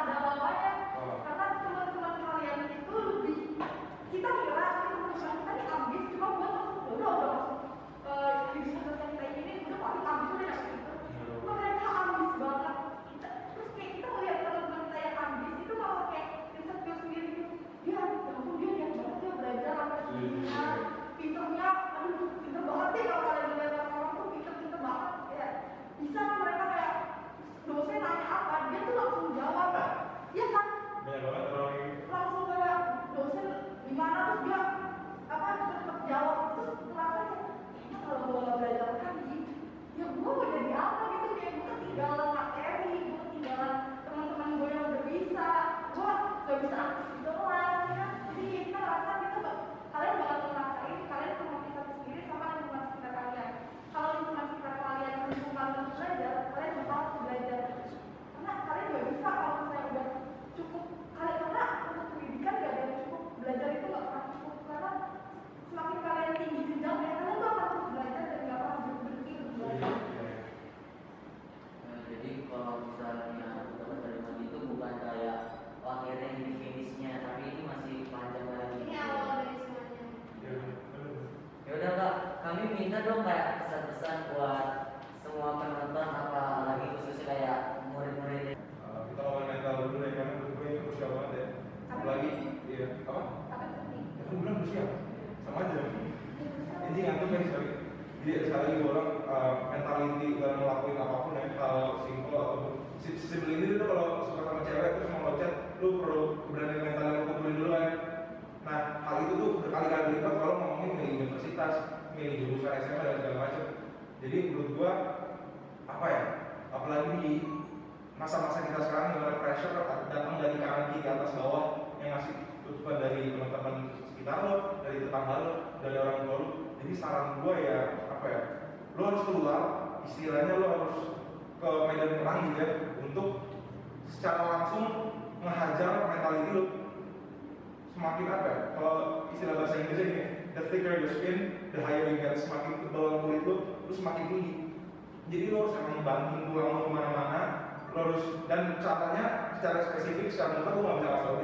caranya secara spesifik, secara muka lo nggak bisa kasih tau.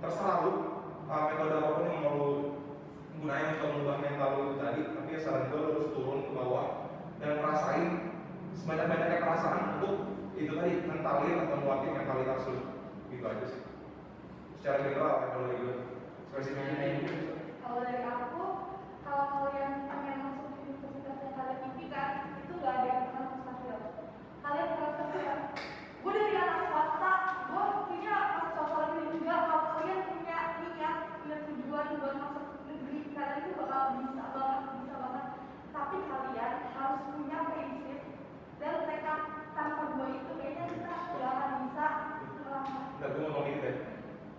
Terserah lo, uh, metode apa pun yang mau lo gunain untuk mengubah mental lo itu tadi. Tapi ya saran gue lo harus turun ke bawah dan ngerasain sebanyak-banyaknya perasaan untuk itu tadi mentalin atau nguatin mentalitas lo. Gitu aja sih. Secara general ya kalau gue spesifiknya gitu. Kalau dari aku, kalau kalian pengen masuk universitas yang kalian impikan, itu gak ada yang pernah mustahil. Kalian merasa kayak, gue dari anak swasta, gue punya masuk swasta negeri juga. Kalau kalian punya niat, punya tujuan buat masuk negeri, kalian itu bakal bisa banget, bisa banget. Tapi kalian harus punya prinsip dan tekad tanpa dua itu kayaknya kita gak akan bisa. Enggak, gue ngomong gitu deh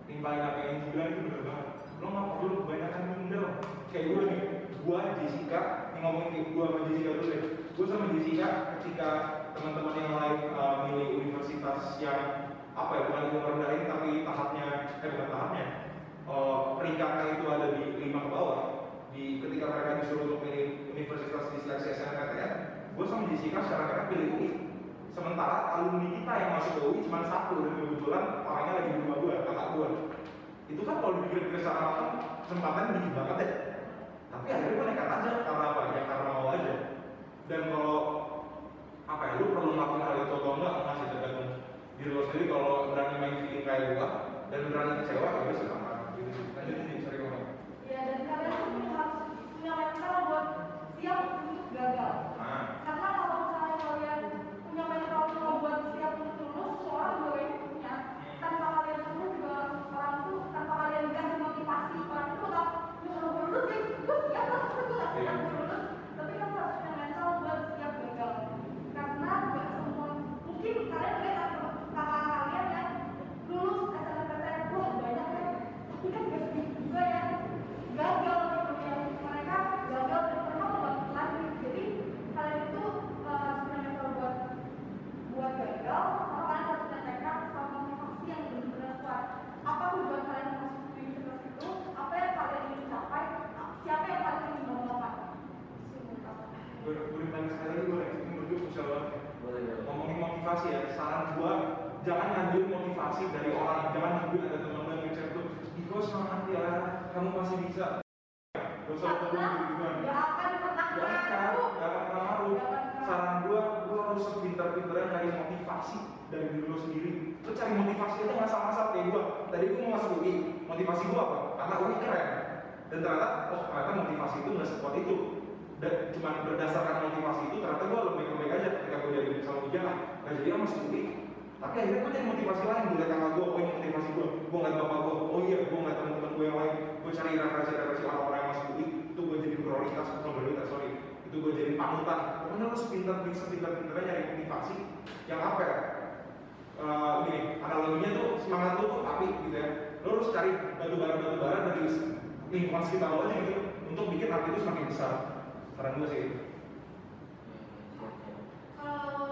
Timpalin apa yang dibilang itu bener banget Lo gak perlu kebanyakan minder Kayak gue nih, gue Jessica Ini ngomongin kayak gue sama Jessica dulu deh Gue sama Jessica ketika teman-teman yang lain uh, universitas yang apa ya, bukan itu merendahin tapi tahapnya, eh bukan tahapnya uh, peringkatnya itu ada di lima ke bawah di ketika mereka disuruh untuk milih universitas di seleksi SNMPTN gue sama Jessica secara mereka pilih UI Sementara alumni kita yang masuk ke UI cuma satu dan kebetulan orangnya lagi di rumah gue, kakak gue. Itu kan kalau dipikir-pikir secara matang, kesempatan dikit banget ya. Tapi akhirnya gue nekat aja karena apa? Ya karena mau aja. Dan kalau apa ya, lu perlu melakukan hal itu atau enggak masih tergantung diri lo sendiri kalau berani main feeling kayak gue dan berani kecewa ya udah silahkan gitu sih. Lanjutin nih, sorry ngomong. Ya dan kalian harus punya mental buat siap untuk gagal. Nah, Karena kalau misalnya kalian punya mental kalau buat siap untuk lulus, semua orang juga kayaknya punya. Tanpa kalian semua juga orang tuh tanpa kalian dikasih motivasi orang itu bakal ya kalau gue lulus ya gue siap lah, tapi gue gak siap gue lulus. Tapi kamu harus punya mental buat siap gagal. Karena gak semua mungkin kalian lihat kakak kalian yang lulus SNMPTN wah banyak ya, tapi kan gak sedikit juga ya gagal gitu ya mereka gagal dan mereka mau bangkit lagi jadi kalian itu uh, harus punya mental buat buat gagal sama kalian harus punya tekad sama motivasi yang benar-benar kuat apa tujuan kalian masuk di universitas itu apa yang kalian ingin capai siapa yang kalian ingin banggakan Itu menurut aku. gue gue tanya sekali lagi gue ini menurut gue krusial banget. boleh boleh ngomongin motivasi ya saran gua jangan ngambil motivasi dari orang jangan ngambil ada teman lo yang ngechat tuh Iko semangat ya kamu pasti bisa gak usah lo karena gitu gituan gak akan pernah gak akan ngaruh gak akan pernah ngaruh Gak akan ngaruh. saran gua gua harus sepintar-pintarnya nyari motivasi dari diri lo sendiri lo cari motivasi itu nggak sama-sama kayak gua tadi gua mau masuk UI motivasi gua apa? Karena UI keren. Dan ternyata oh ternyata motivasi itu nggak sekuat itu. Dan cuma berdasarkan motivasi itu ternyata gue lembek-lembek aja ketika gue jadi sama ujian nggak jadi masuk UI. Tapi akhirnya gue jadi motivasi lain. Gue kakak gue oh ini motivasi gue gue ngeliat bapak gue oh iya gue ngeliat teman-teman gue yang lain. Gue cari referensi-referensi orang-orang yang masuk UI. Itu gue jadi prioritas bukan prioritas sorry. Itu gue jadi panutan. Pokoknya lo sepintar bisa pintar-pintarnya nyari motivasi yang apa ya Gini analoginya tuh semangat lo tuh api gitu ya lo harus cari batu bara batu bara dari lingkungan sekitar lo aja gitu untuk bikin api itu semakin besar saran gue sih gitu. Kalau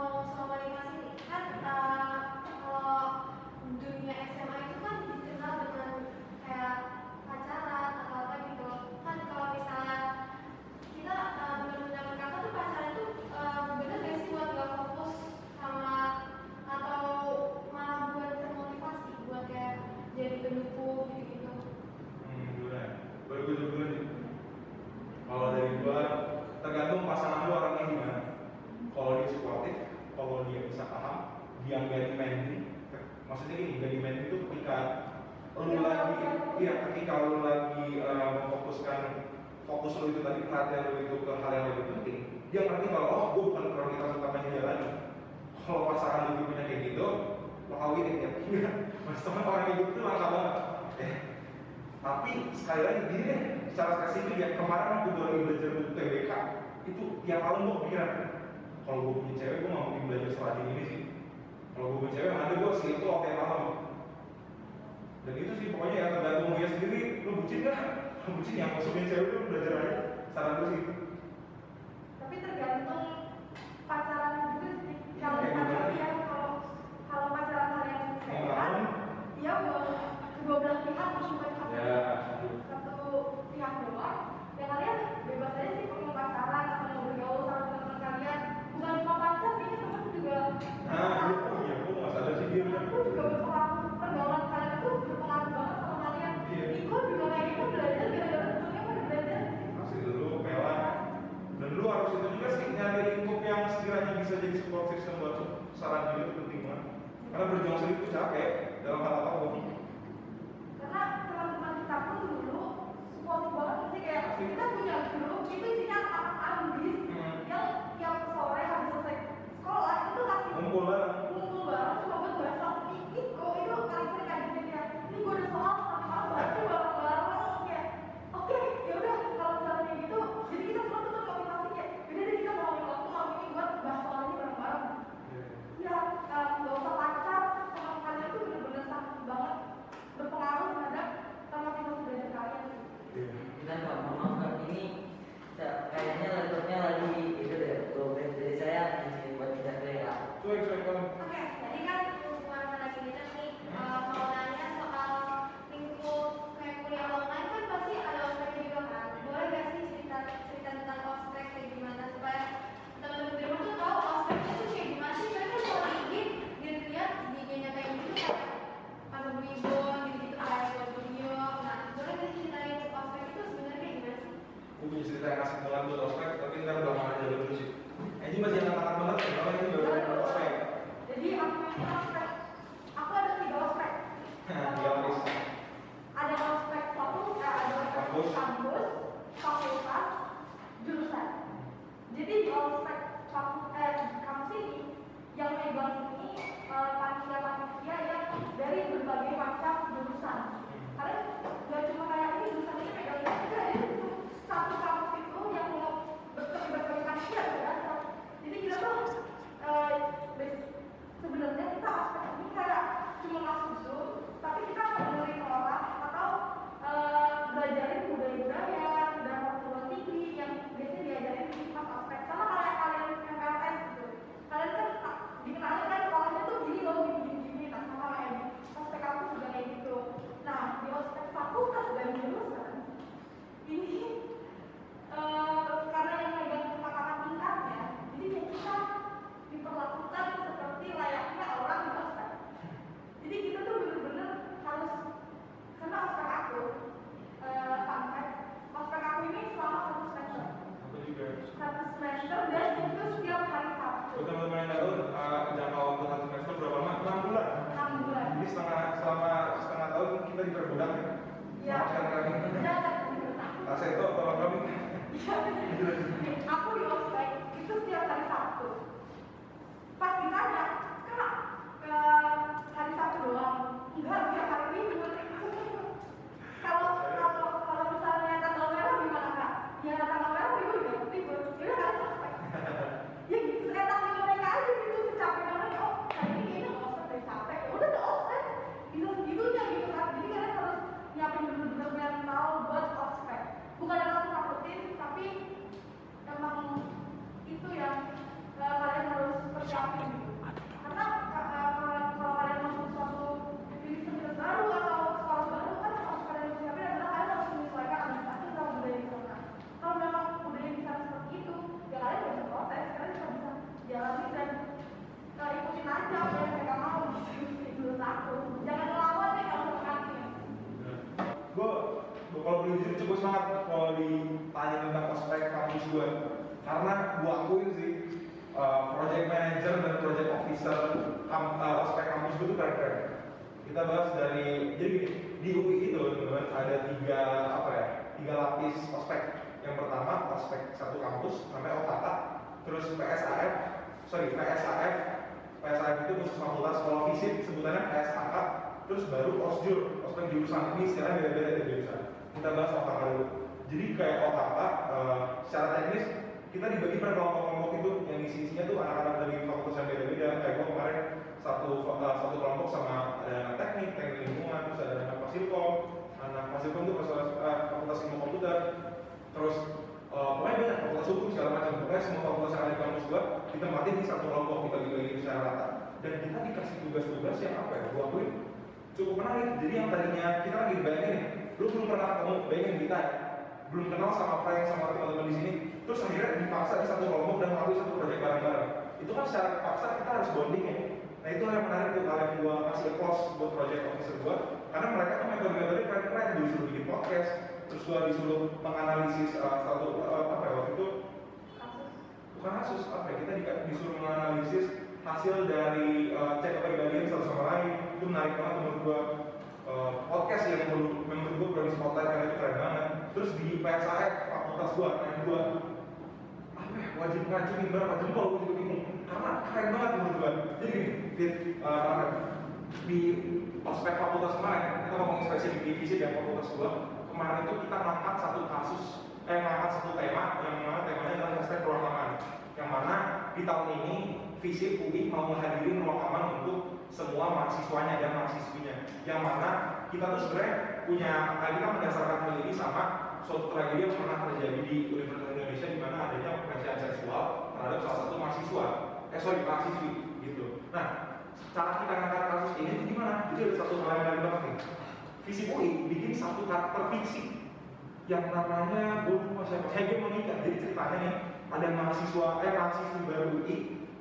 fokus lu itu tadi perhatian lu itu ke hal yang lebih penting. Dia ngerti kalau oh gue bukan prioritas utamanya dia lagi kalau pasangan lu punya kayak gitu lo kawinin ya maksudnya orang yang gitu langka banget. Eh, tapi sekali lagi gini deh secara spesifik ya kemarin aku baru belajar buku TBK itu tiap tahun gue pikiran kalau gue punya cewek gue gak mungkin belajar selain ini sih. Kalau gue punya cewek nanti gue sih itu oke malam. Dan itu sih pokoknya ya tergantung dia sendiri. Lu bucin gak kucing yang masukin cewek itu belajar aja ya? saran gue sih tapi tergantung pacaran juga sih. Iya, kalau pacaran ya kalau kalau pacaran kalian sehat ya kedua belah pihak harus bukan ya, satu satu pihak doang. Ada tiga apa ya tiga lapis ospek. Yang pertama ospek satu kampus namanya OKK, terus PSAF, sorry PSAF, PSAF itu khusus fakultas kalau fisik sebutannya PSAK, terus baru osjur, ospek jurusan. Ini sekarang beda-beda dari jurusan. Kita bahas OKK dulu. Jadi kayak OKK uh, secara teknis kita dibagi per kelompok-kelompok itu. Yang isi-isinya tuh anak-anak dari fakultas yang beda-beda. Kayak gue kemarin satu uh, satu kelompok sama ada anak teknik, teknik lingkungan, terus ada anak fasilkom, anak fasilkom itu fakultas, uh, fakultas ilmu komputer, terus uh, pokoknya banyak fakultas hukum segala macam. Pokoknya semua fakultas yang ada di kampus gue ditempatin di satu kelompok kita bagi-bagi secara rata dan kita dikasih tugas-tugas yang apa ya gue akuin cukup menarik. Jadi yang tadinya kita lagi bayangin nih lu belum pernah ketemu bayangin kita ya belum kenal sama Frank sama teman-teman di sini terus akhirnya dipaksa di satu kelompok dan melalui satu proyek bareng-bareng. Itu kan secara paksa kita harus bonding ya. Nah itu yang menarik tuh kalau yang gua kasih applause buat project officer gua karena mereka tuh metode-metode keren-keren disuruh bikin podcast terus gua disuruh menganalisis uh, satu uh, apa ya waktu itu? Kasus. Bukan kasus apa ya kita di- disuruh menganalisis hasil dari uh, cek kepribadian satu sama lain. Itu menarik banget menurut gua. Uh, podcast yang menurut, menurut gua produksi spotlight karena itu keren banget. Terus di PSAF fakultas gua yang gua apa ya wajib ngajuin berapa jempol gua juga bingung karena keren banget menurut gua. Jadi uh, di ospek fakultas kemarin kita ngomongin spesifik divisi dan fakultas gua kemarin itu kita ngangkat satu kasus eh ngangkat satu tema yang mana temanya adalah hashtag ruang aman. Yang mana di tahun ini visi UI mau menghadirin ruang aman untuk semua mahasiswanya dan mahasiswinya. Yang mana kita tuh sebenarnya punya eh, kita mendasarkan hal ini sama suatu tragedi yang pernah terjadi di Universitas Indonesia di mana adanya pelecehan seksual terhadap salah satu mahasiswa. Eh sorry mahasiswi gitu. Nah cara kita ngangkat kasus ini tuh gimana? Jadi ada satu hal yang menarik banget nih. Visi UI bikin satu karakter fiksi yang namanya gue lupa siapa hegemonika jadi ceritanya nih ada mahasiswa eh mahasiswi baru UI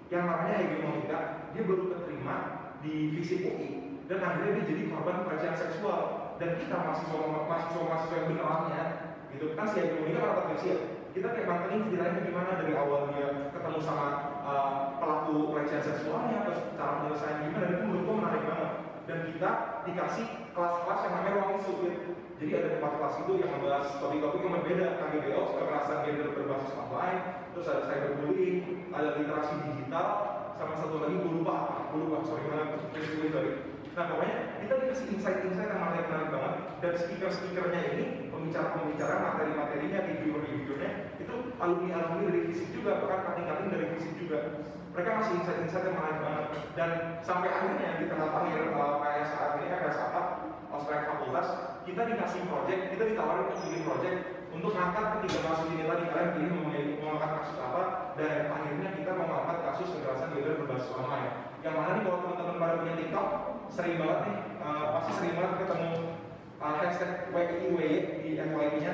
yang namanya hegemonika dia baru keterima di visi UI dan akhirnya dia jadi korban pelecehan seksual. Dan kita mahasiswa mahasiswa mahasiswa yang benerannya gitu. Kan si hegemonika karakter fiksi ya. Kita kayak mantengin ceritanya gimana? Dari awal dia ketemu sama uh, pelaku pelecehan seksualnya terus cara penyelesaian gimana dan itu menurut gue menarik banget. Dan kita dikasih kelas-kelas yang namanya ruang sudut jadi ada empat kelas itu yang membahas topik-topik yang berbeda. KGBO, kekerasan gender berbasis online terus ada cyberbullying, ada literasi digital sama satu lagi gue lupa gue lupa, sorry banget, sorry, sorry. Nah pokoknya kita dikasih insight-insight yang menarik-menarik banget. Dan speaker-speakernya ini pembicara-pembicara materi-materinya, reviewer-reviewernya itu alumni-alumni dari fisik juga, bahkan kating-kating dari fisik juga. Mereka masih insight-insight yang menarik banget. Dan sampai akhirnya di tengah akhir uh, PSA ini PSA ospek fakultas kita dikasih project kita ditawarin untuk bikin project untuk ngangkat ketiga kasus ini tadi kalian pilih mau mau ngangkat kasus apa dan akhirnya kita mau ngangkat kasus kekerasan gender berbasis online. Yang mana nih kalau teman-teman pada punya TikTok sering banget nih uh, pasti sering banget ketemu uh, hashtag WIW di FYP-nya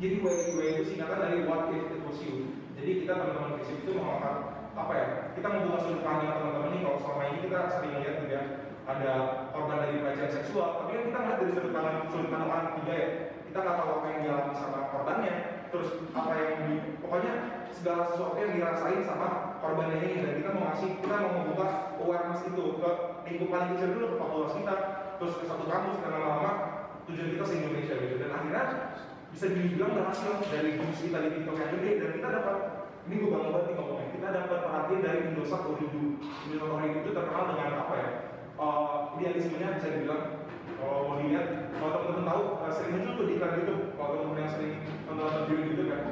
jadi WIW itu singkatan dari What If It Was You. Jadi kita teman-teman fisik itu mau ngangkat apa ya kita membuka sudut pandang teman-teman nih kalau selama ini kita sering lihat ya ada korban dari pelecehan seksual tapi kan kita ngeliat dari sudut pandang sudut pandang orang ketiga ya. Kita nggak tahu apa yang dialami sama korbannya terus apa yang di pokoknya segala sesuatu yang dirasain sama korbannya ini. Dan kita mau ngasih kita mau membuka awareness itu ke lingkup paling kecil dulu ke fakultas kita terus ke satu kampus dan lama-lama tujuan kita se Indonesia gitu. Dan akhirnya bisa dibilang berhasil dari views kita di TikTok yang gede dan kita dapat ini gue bangga banget nih ngomongnya kita dapat perhatian dari Indosat Oridu Indosat Oridu itu terkenal dengan apa ya uh, idealismenya bisa dibilang kalau mau dilihat kalau teman-teman tahu uh, sering muncul tuh di iklan YouTube kalau teman-teman yang sering nonton video gitu kan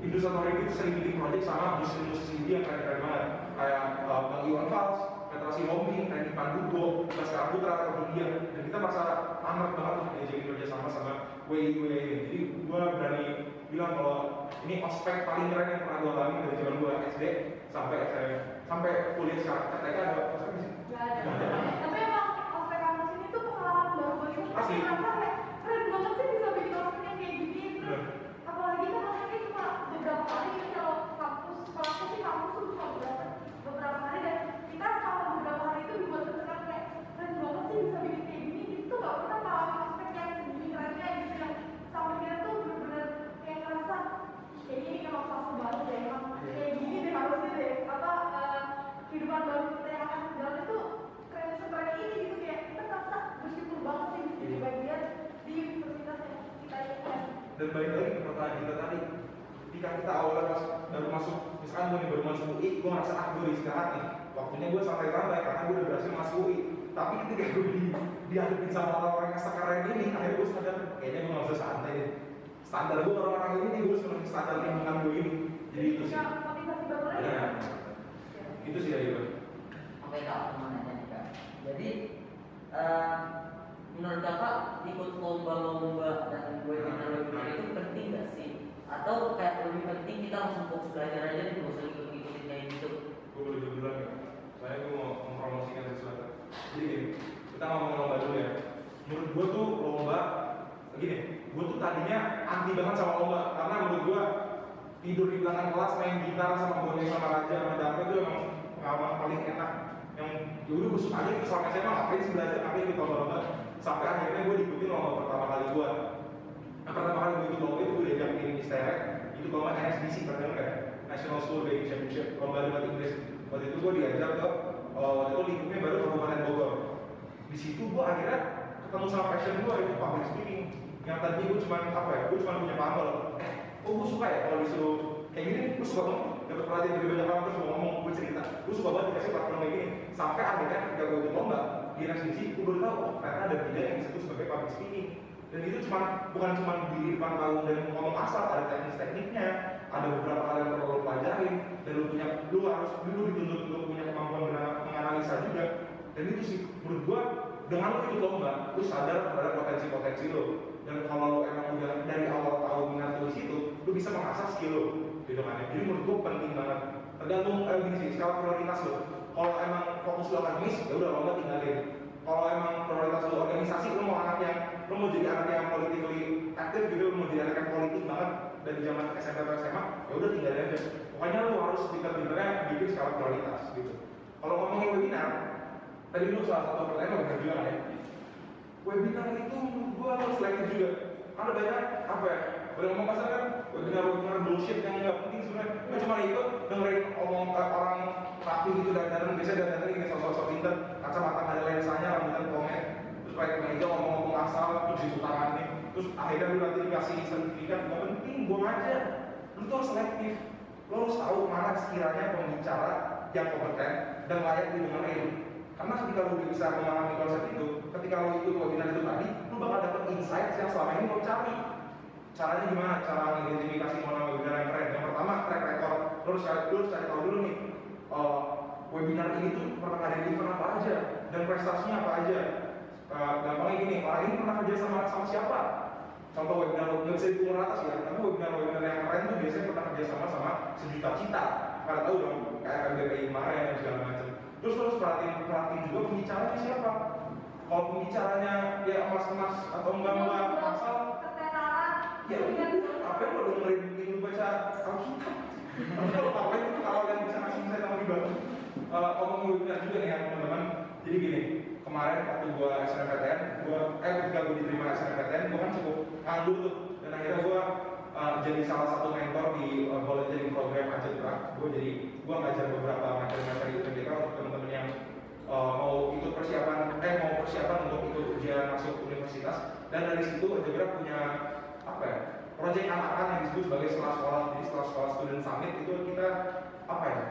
Indosat Oridu itu sering bikin project sama musisi-musisi India yang keren-keren banget kayak uh, Bang Iwan Fals Petra Sihombing, Randy Pandugo, Baskara Putra atau India dan kita merasa amat banget untuk diajakin kerja sama sama WIW ini jadi gue berani bilang kalau ini ospek paling keren yang pernah gue alami dari zaman gue SD sampai saya sampai kuliah sekarang KTK ada ospek di sini ada. Tapi emang ospek kampus ini tuh pengalaman baru buat kita. Asli. Merasa kayak keren banget sih bisa bikin ospek yang kayak gini. Terus apalagi kan ospeknya cuma beberapa hari kalau kampus, kalau aku sih kampus tuh cuma beberapa beberapa hari dan sih bisa bikin kayak gini gitu gak pernah ngalamin aspek yang segini kerennya gitu yang sampai kita tuh benar-benar kayak ngerasa kayak ini kan fase banget ya emang iya. kayak gini deh harusnya deh. Apa uh, kehidupan baru kita yang akan jalan itu keren seperti ini gitu kayak kita ngerasa bersyukur banget sih gitu, di iya. bagian di universitas yang kita ikut kan. dan balik lagi ke pertanyaan kita tadi ketika kita awalnya pas baru masuk misalkan gue baru masuk UI gue ngerasa ah gue istirahat nih waktunya gue santai-santai karena gue udah berhasil masuk UI tapi ketika gue di, dihadapin sama orang-orang yang sekarang ini akhirnya gue sadar kayaknya gue gak usah santai deh standar gue orang-orang ini nih gue sebenarnya standar lingkungan gue ini jadi itu sih Punya motivasi baru lagi. ya itu sih dari gue Oke kak, mau nanya nih kak. Jadi eh, menurut kakak ikut lomba-lomba dan webinar-webinar itu penting gak sih? Atau kayak lebih penting kita langsung fokus belajar aja nih, gak usah ikut-ikutin kayak gitu? gue boleh jujur duluan ya saya gue mau mempromosikan sesuatu jadi gini kita ngomong lomba dulu ya. Menurut gue tuh lomba gini gue tuh tadinya anti banget sama lomba. Karena menurut gue tidur di belakang kelas main gitar sama bonek sama raja sama dampe itu emang pengalaman paling enak. Yang yaudah gue suka aja itu selama SMA ngapain sih belajar? Ngapain ikut lomba-lomba? Sampai akhirnya gue diikutin lomba pertama kali gue nah, pertama kali gue ikut lomba itu gue diajak ke Misterek itu lomba NSBC pernah nggak? National School Baking Championship lomba debat Inggris. Waktu itu gue diajak ke uh, waktu itu lingkupnya baru Kabupaten Bogor. Di situ gue akhirnya ketemu sama passion gue itu public speaking. Yang tadi gue cuma apa ya gue cuma punya pamel eh oh gue suka ya kalau disuruh kayak gini gue suka banget. Dapat perhatian dari banyak orang terus gue ngomong gue cerita. Gue suka banget dikasih platform kayak gini. Sampai akhirnya ketika gue ikut lomba di NSBC gue baru tahu oh ternyata ada bidang yang disebut sebagai public speaking. Dan itu cuma bukan cuma di depan panggung dan ngomong asal ada teknis-tekniknya ada beberapa hal yang perlu dan lo punya lo harus dulu dituntut untuk punya kemampuan bera- menganalisa juga. Dan itu sih menurut dengan lo ikut lomba lo sadar terhadap potensi-potensi lo dan kalau lo emang udah dari awal tahu minat lo di situ lo bisa mengasah skill lo gitu kan ya. jadi menurut gua penting banget. Tergantung eh, gini sih skala prioritas lo kalau emang fokus lo akademis ya udah lomba tinggalin. Kalau emang prioritas lo organisasi lo mau anak yang lo mau jadi anak yang politically aktif gitu lo mau jadi anak yang politik banget dari zaman SMP atau SMA ya udah tinggalin aja. Pokoknya lo harus pinter-pinternya bikin skala prioritas gitu kalau ngomongin webinar tadi lu salah satu pertanyaan webinar juga kan ya. Webinar itu menurut gua harus selektif juga karena banyak apa ya boleh ngomong kasar kan? Webinar webinar bullshit yang nggak penting sebenarnya. Gue cuma ikut dengerin omong orang rapi gitu dan dan biasanya dan dan ini sosok-sosok pinter kacamata nggak ada lensanya rambutnya pomade terus pakai kemeja ngomong-ngomong asal di tangannya terus akhirnya lu nanti dikasih sertifikat nggak penting buang aja. Lu tuh harus selektif. Lo harus tahu mana sekiranya pembicara yang kompeten dan layak didengerin karena ketika udah bisa memahami konsep itu ketika lo ikut webinar itu tadi lo bakal dapet insight yang selama ini lo cari. Caranya gimana? Cara mengidentifikasi mana webinar yang keren. Yang pertama track record. Lo harus cari, harus cari tahu dulu nih uh, webinar ini tuh pernah ada event apa aja? Dan prestasinya apa aja? Uh, gampangnya gini orang ini pernah kerja sama sama siapa? Contoh webinar nggak bisa diukur atas ya tapi webinar webinar yang keren tuh biasanya pernah kerja sama sama sejuta cita. Pada tahu dong kayak FMBPI kemarin dan segala macam. Terus terus perhatiin perhatiin juga pembicaranya siapa? Kalau pembicaranya ya emas-emas atau enggak enggak asal ya udah apa yang lo dengerin minggu baca Alkitab? Kalau ngapain itu kalau yang bisa ngasih sama ibadah uh, ngomong webinar juga nih ya teman-teman? Jadi gini kemarin waktu gua SNMPTN gua eh ketika gua diterima SNMPTN gua kan cukup nganggur tuh. Dan akhirnya gua uh, jadi salah satu mentor di uh, volunteering program Algebra gua jadi gua ngajar beberapa materi-materi UTBK untuk teman-teman yang uh, mau ikut persiapan eh mau persiapan untuk ikut ujian masuk universitas. Dan dari situ Algebra punya apa ya proyek anak-anak yang disebut sebagai sekolah sekolah. Jadi sekolah sekolah student summit itu kita apa ya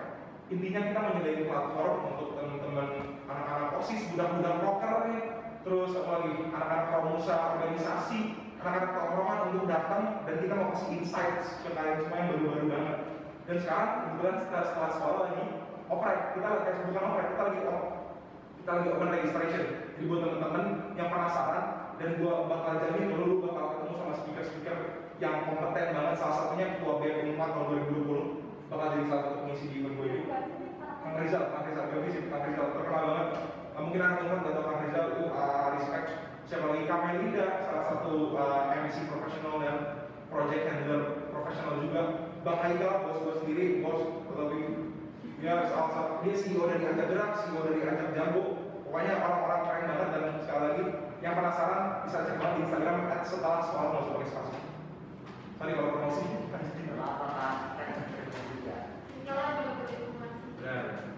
intinya kita menyediakan platform untuk teman-teman anak-anak osis budak-budak rocker nih. Terus apa lagi anak-anak pramusa organisasi anak-anak tongkrongan untuk datang dan kita mau kasih insights ke kalian semua yang baru-baru banget. Dan sekarang kebetulan setelah sekolah sekolah lagi oprek kita eh, bukan oprek kita lagi op, kita lagi open registration. Jadi buat teman-teman yang penasaran dan gua bakal jamin kalau lu bakal ketemu sama speaker-speaker yang kompeten banget. Salah satunya ketua BM 4 tahun 2020 bakal jadi salah satu pengisi di event gue ini. Kang Rizal, Kang Rizal, gak sih Kang Rizal. Terkenal banget. Mungkin anak teman gak tau Kang Rizal itu uh, respect siapa lagi? Kamelinda salah satu uh, MC profesional dan project handler profesional juga. Bang Haikal, bos gue sendiri, bos lebih dia salah satu dia CEO dari Ajak Gerak, CEO dari Ajak Jambo pokoknya orang-orang keren banget dan sekali lagi yang penasaran bisa cek banget di Instagram at setelah soal mau pakai spasi sorry kalau promosi. Kan? Nyala juga berhubungan Benar.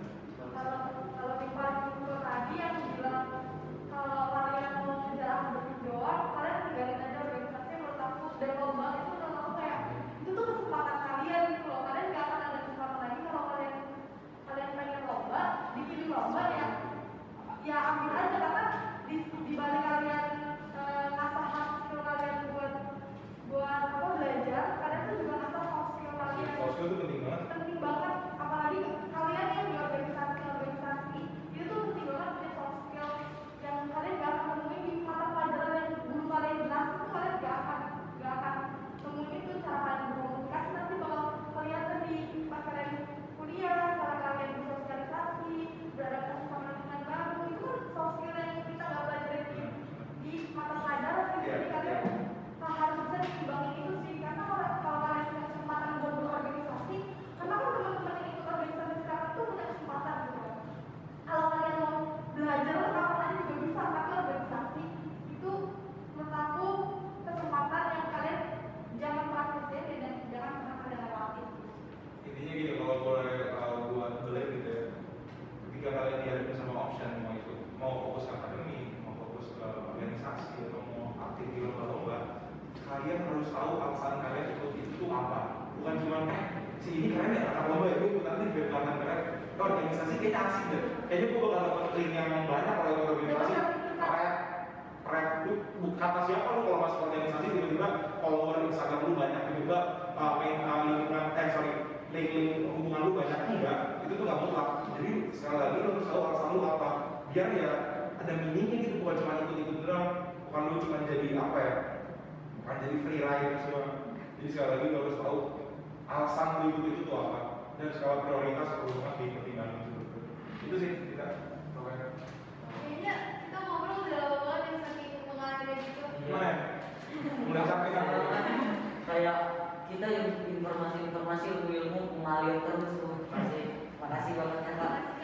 Biar ya ada meaningnya gitu bukan cuma ikut-ikut doang bukan lu cuma jadi apa ya bukan jadi free rider semua jadi sekali lagi lu harus tahu alasan lu ikut itu tuh apa dan skala prioritas perlu banget dipertimbangkan dulu itu sih kita pokoknya Kayaknya kita ngobrol udah lama banget yang saking mengalir gitu. gimana ya? udah capek kan kayak kita yang informasi-informasi ilmu-ilmu mengalir terus tuh makasih makasih banget ya kak.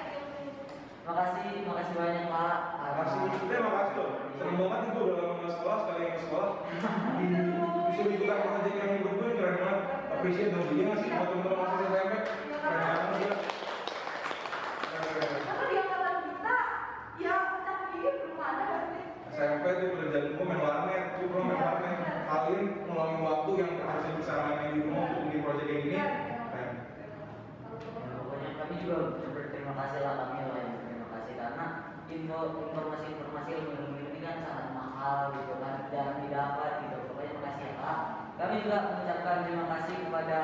Makasih makasih banyak kak makasih. Udah makasih loh seneng banget nih gue udah lama nggak sekolah sekali yang sekolah. Disuruh ikutan project yang menurut gue keren banget. Appreciate dong dia sih? Buat teman-teman masih SMP keren banget Keren di angkatan kita, ya secara ini belum ada nggak sih? SMP tuh udah jadi gue main warnet, gue belum main warnet. Kalian ngeluangin waktu yang harusnya bisa main di rumah untuk bikin project kayak gini, keren. Ya, pokoknya kami juga berterima kasih lah kami lah yang berterima kasih karena info informasi-informasi ilmu-ilmu ini kan sangat mahal gitu kan jarang didapat gitu. Pokoknya makasih ya kak kami juga mengucapkan terima kasih kepada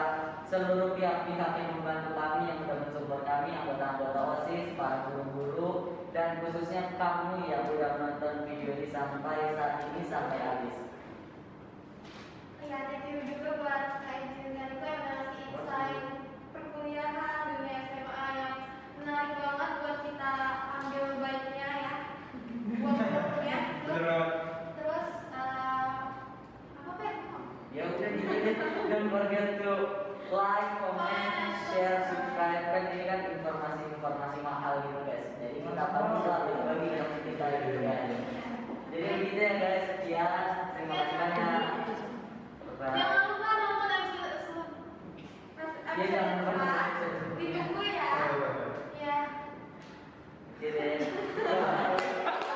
seluruh pihak-pihak yang membantu kami yang sudah mensupport kami anggota-anggota osis para guru-guru dan khususnya kamu yang sudah menonton video ini sampai saat ini sampai habis. Iya, thank you juga buat Kak Ijin dan yang ngasih insight perkuliahan dunia SMA yang menarik banget buat kita ambil baiknya ya buat gitu. Terus eh, apa Pak? Ya udah dikit don't forget to like, comment, share, subscribe kan ini kan informasi-informasi mahal gitu guys. Jadi kita perlu lah berbagi dengan kita gitu kan. Jadi begitu ya guys, sekian. Terima kasih banyak. Bye. Jangan lupa nonton episode se- Iya, jangan lupa nonton kedua. episode kedua. Ditunggu ya. Iya. Oke deh.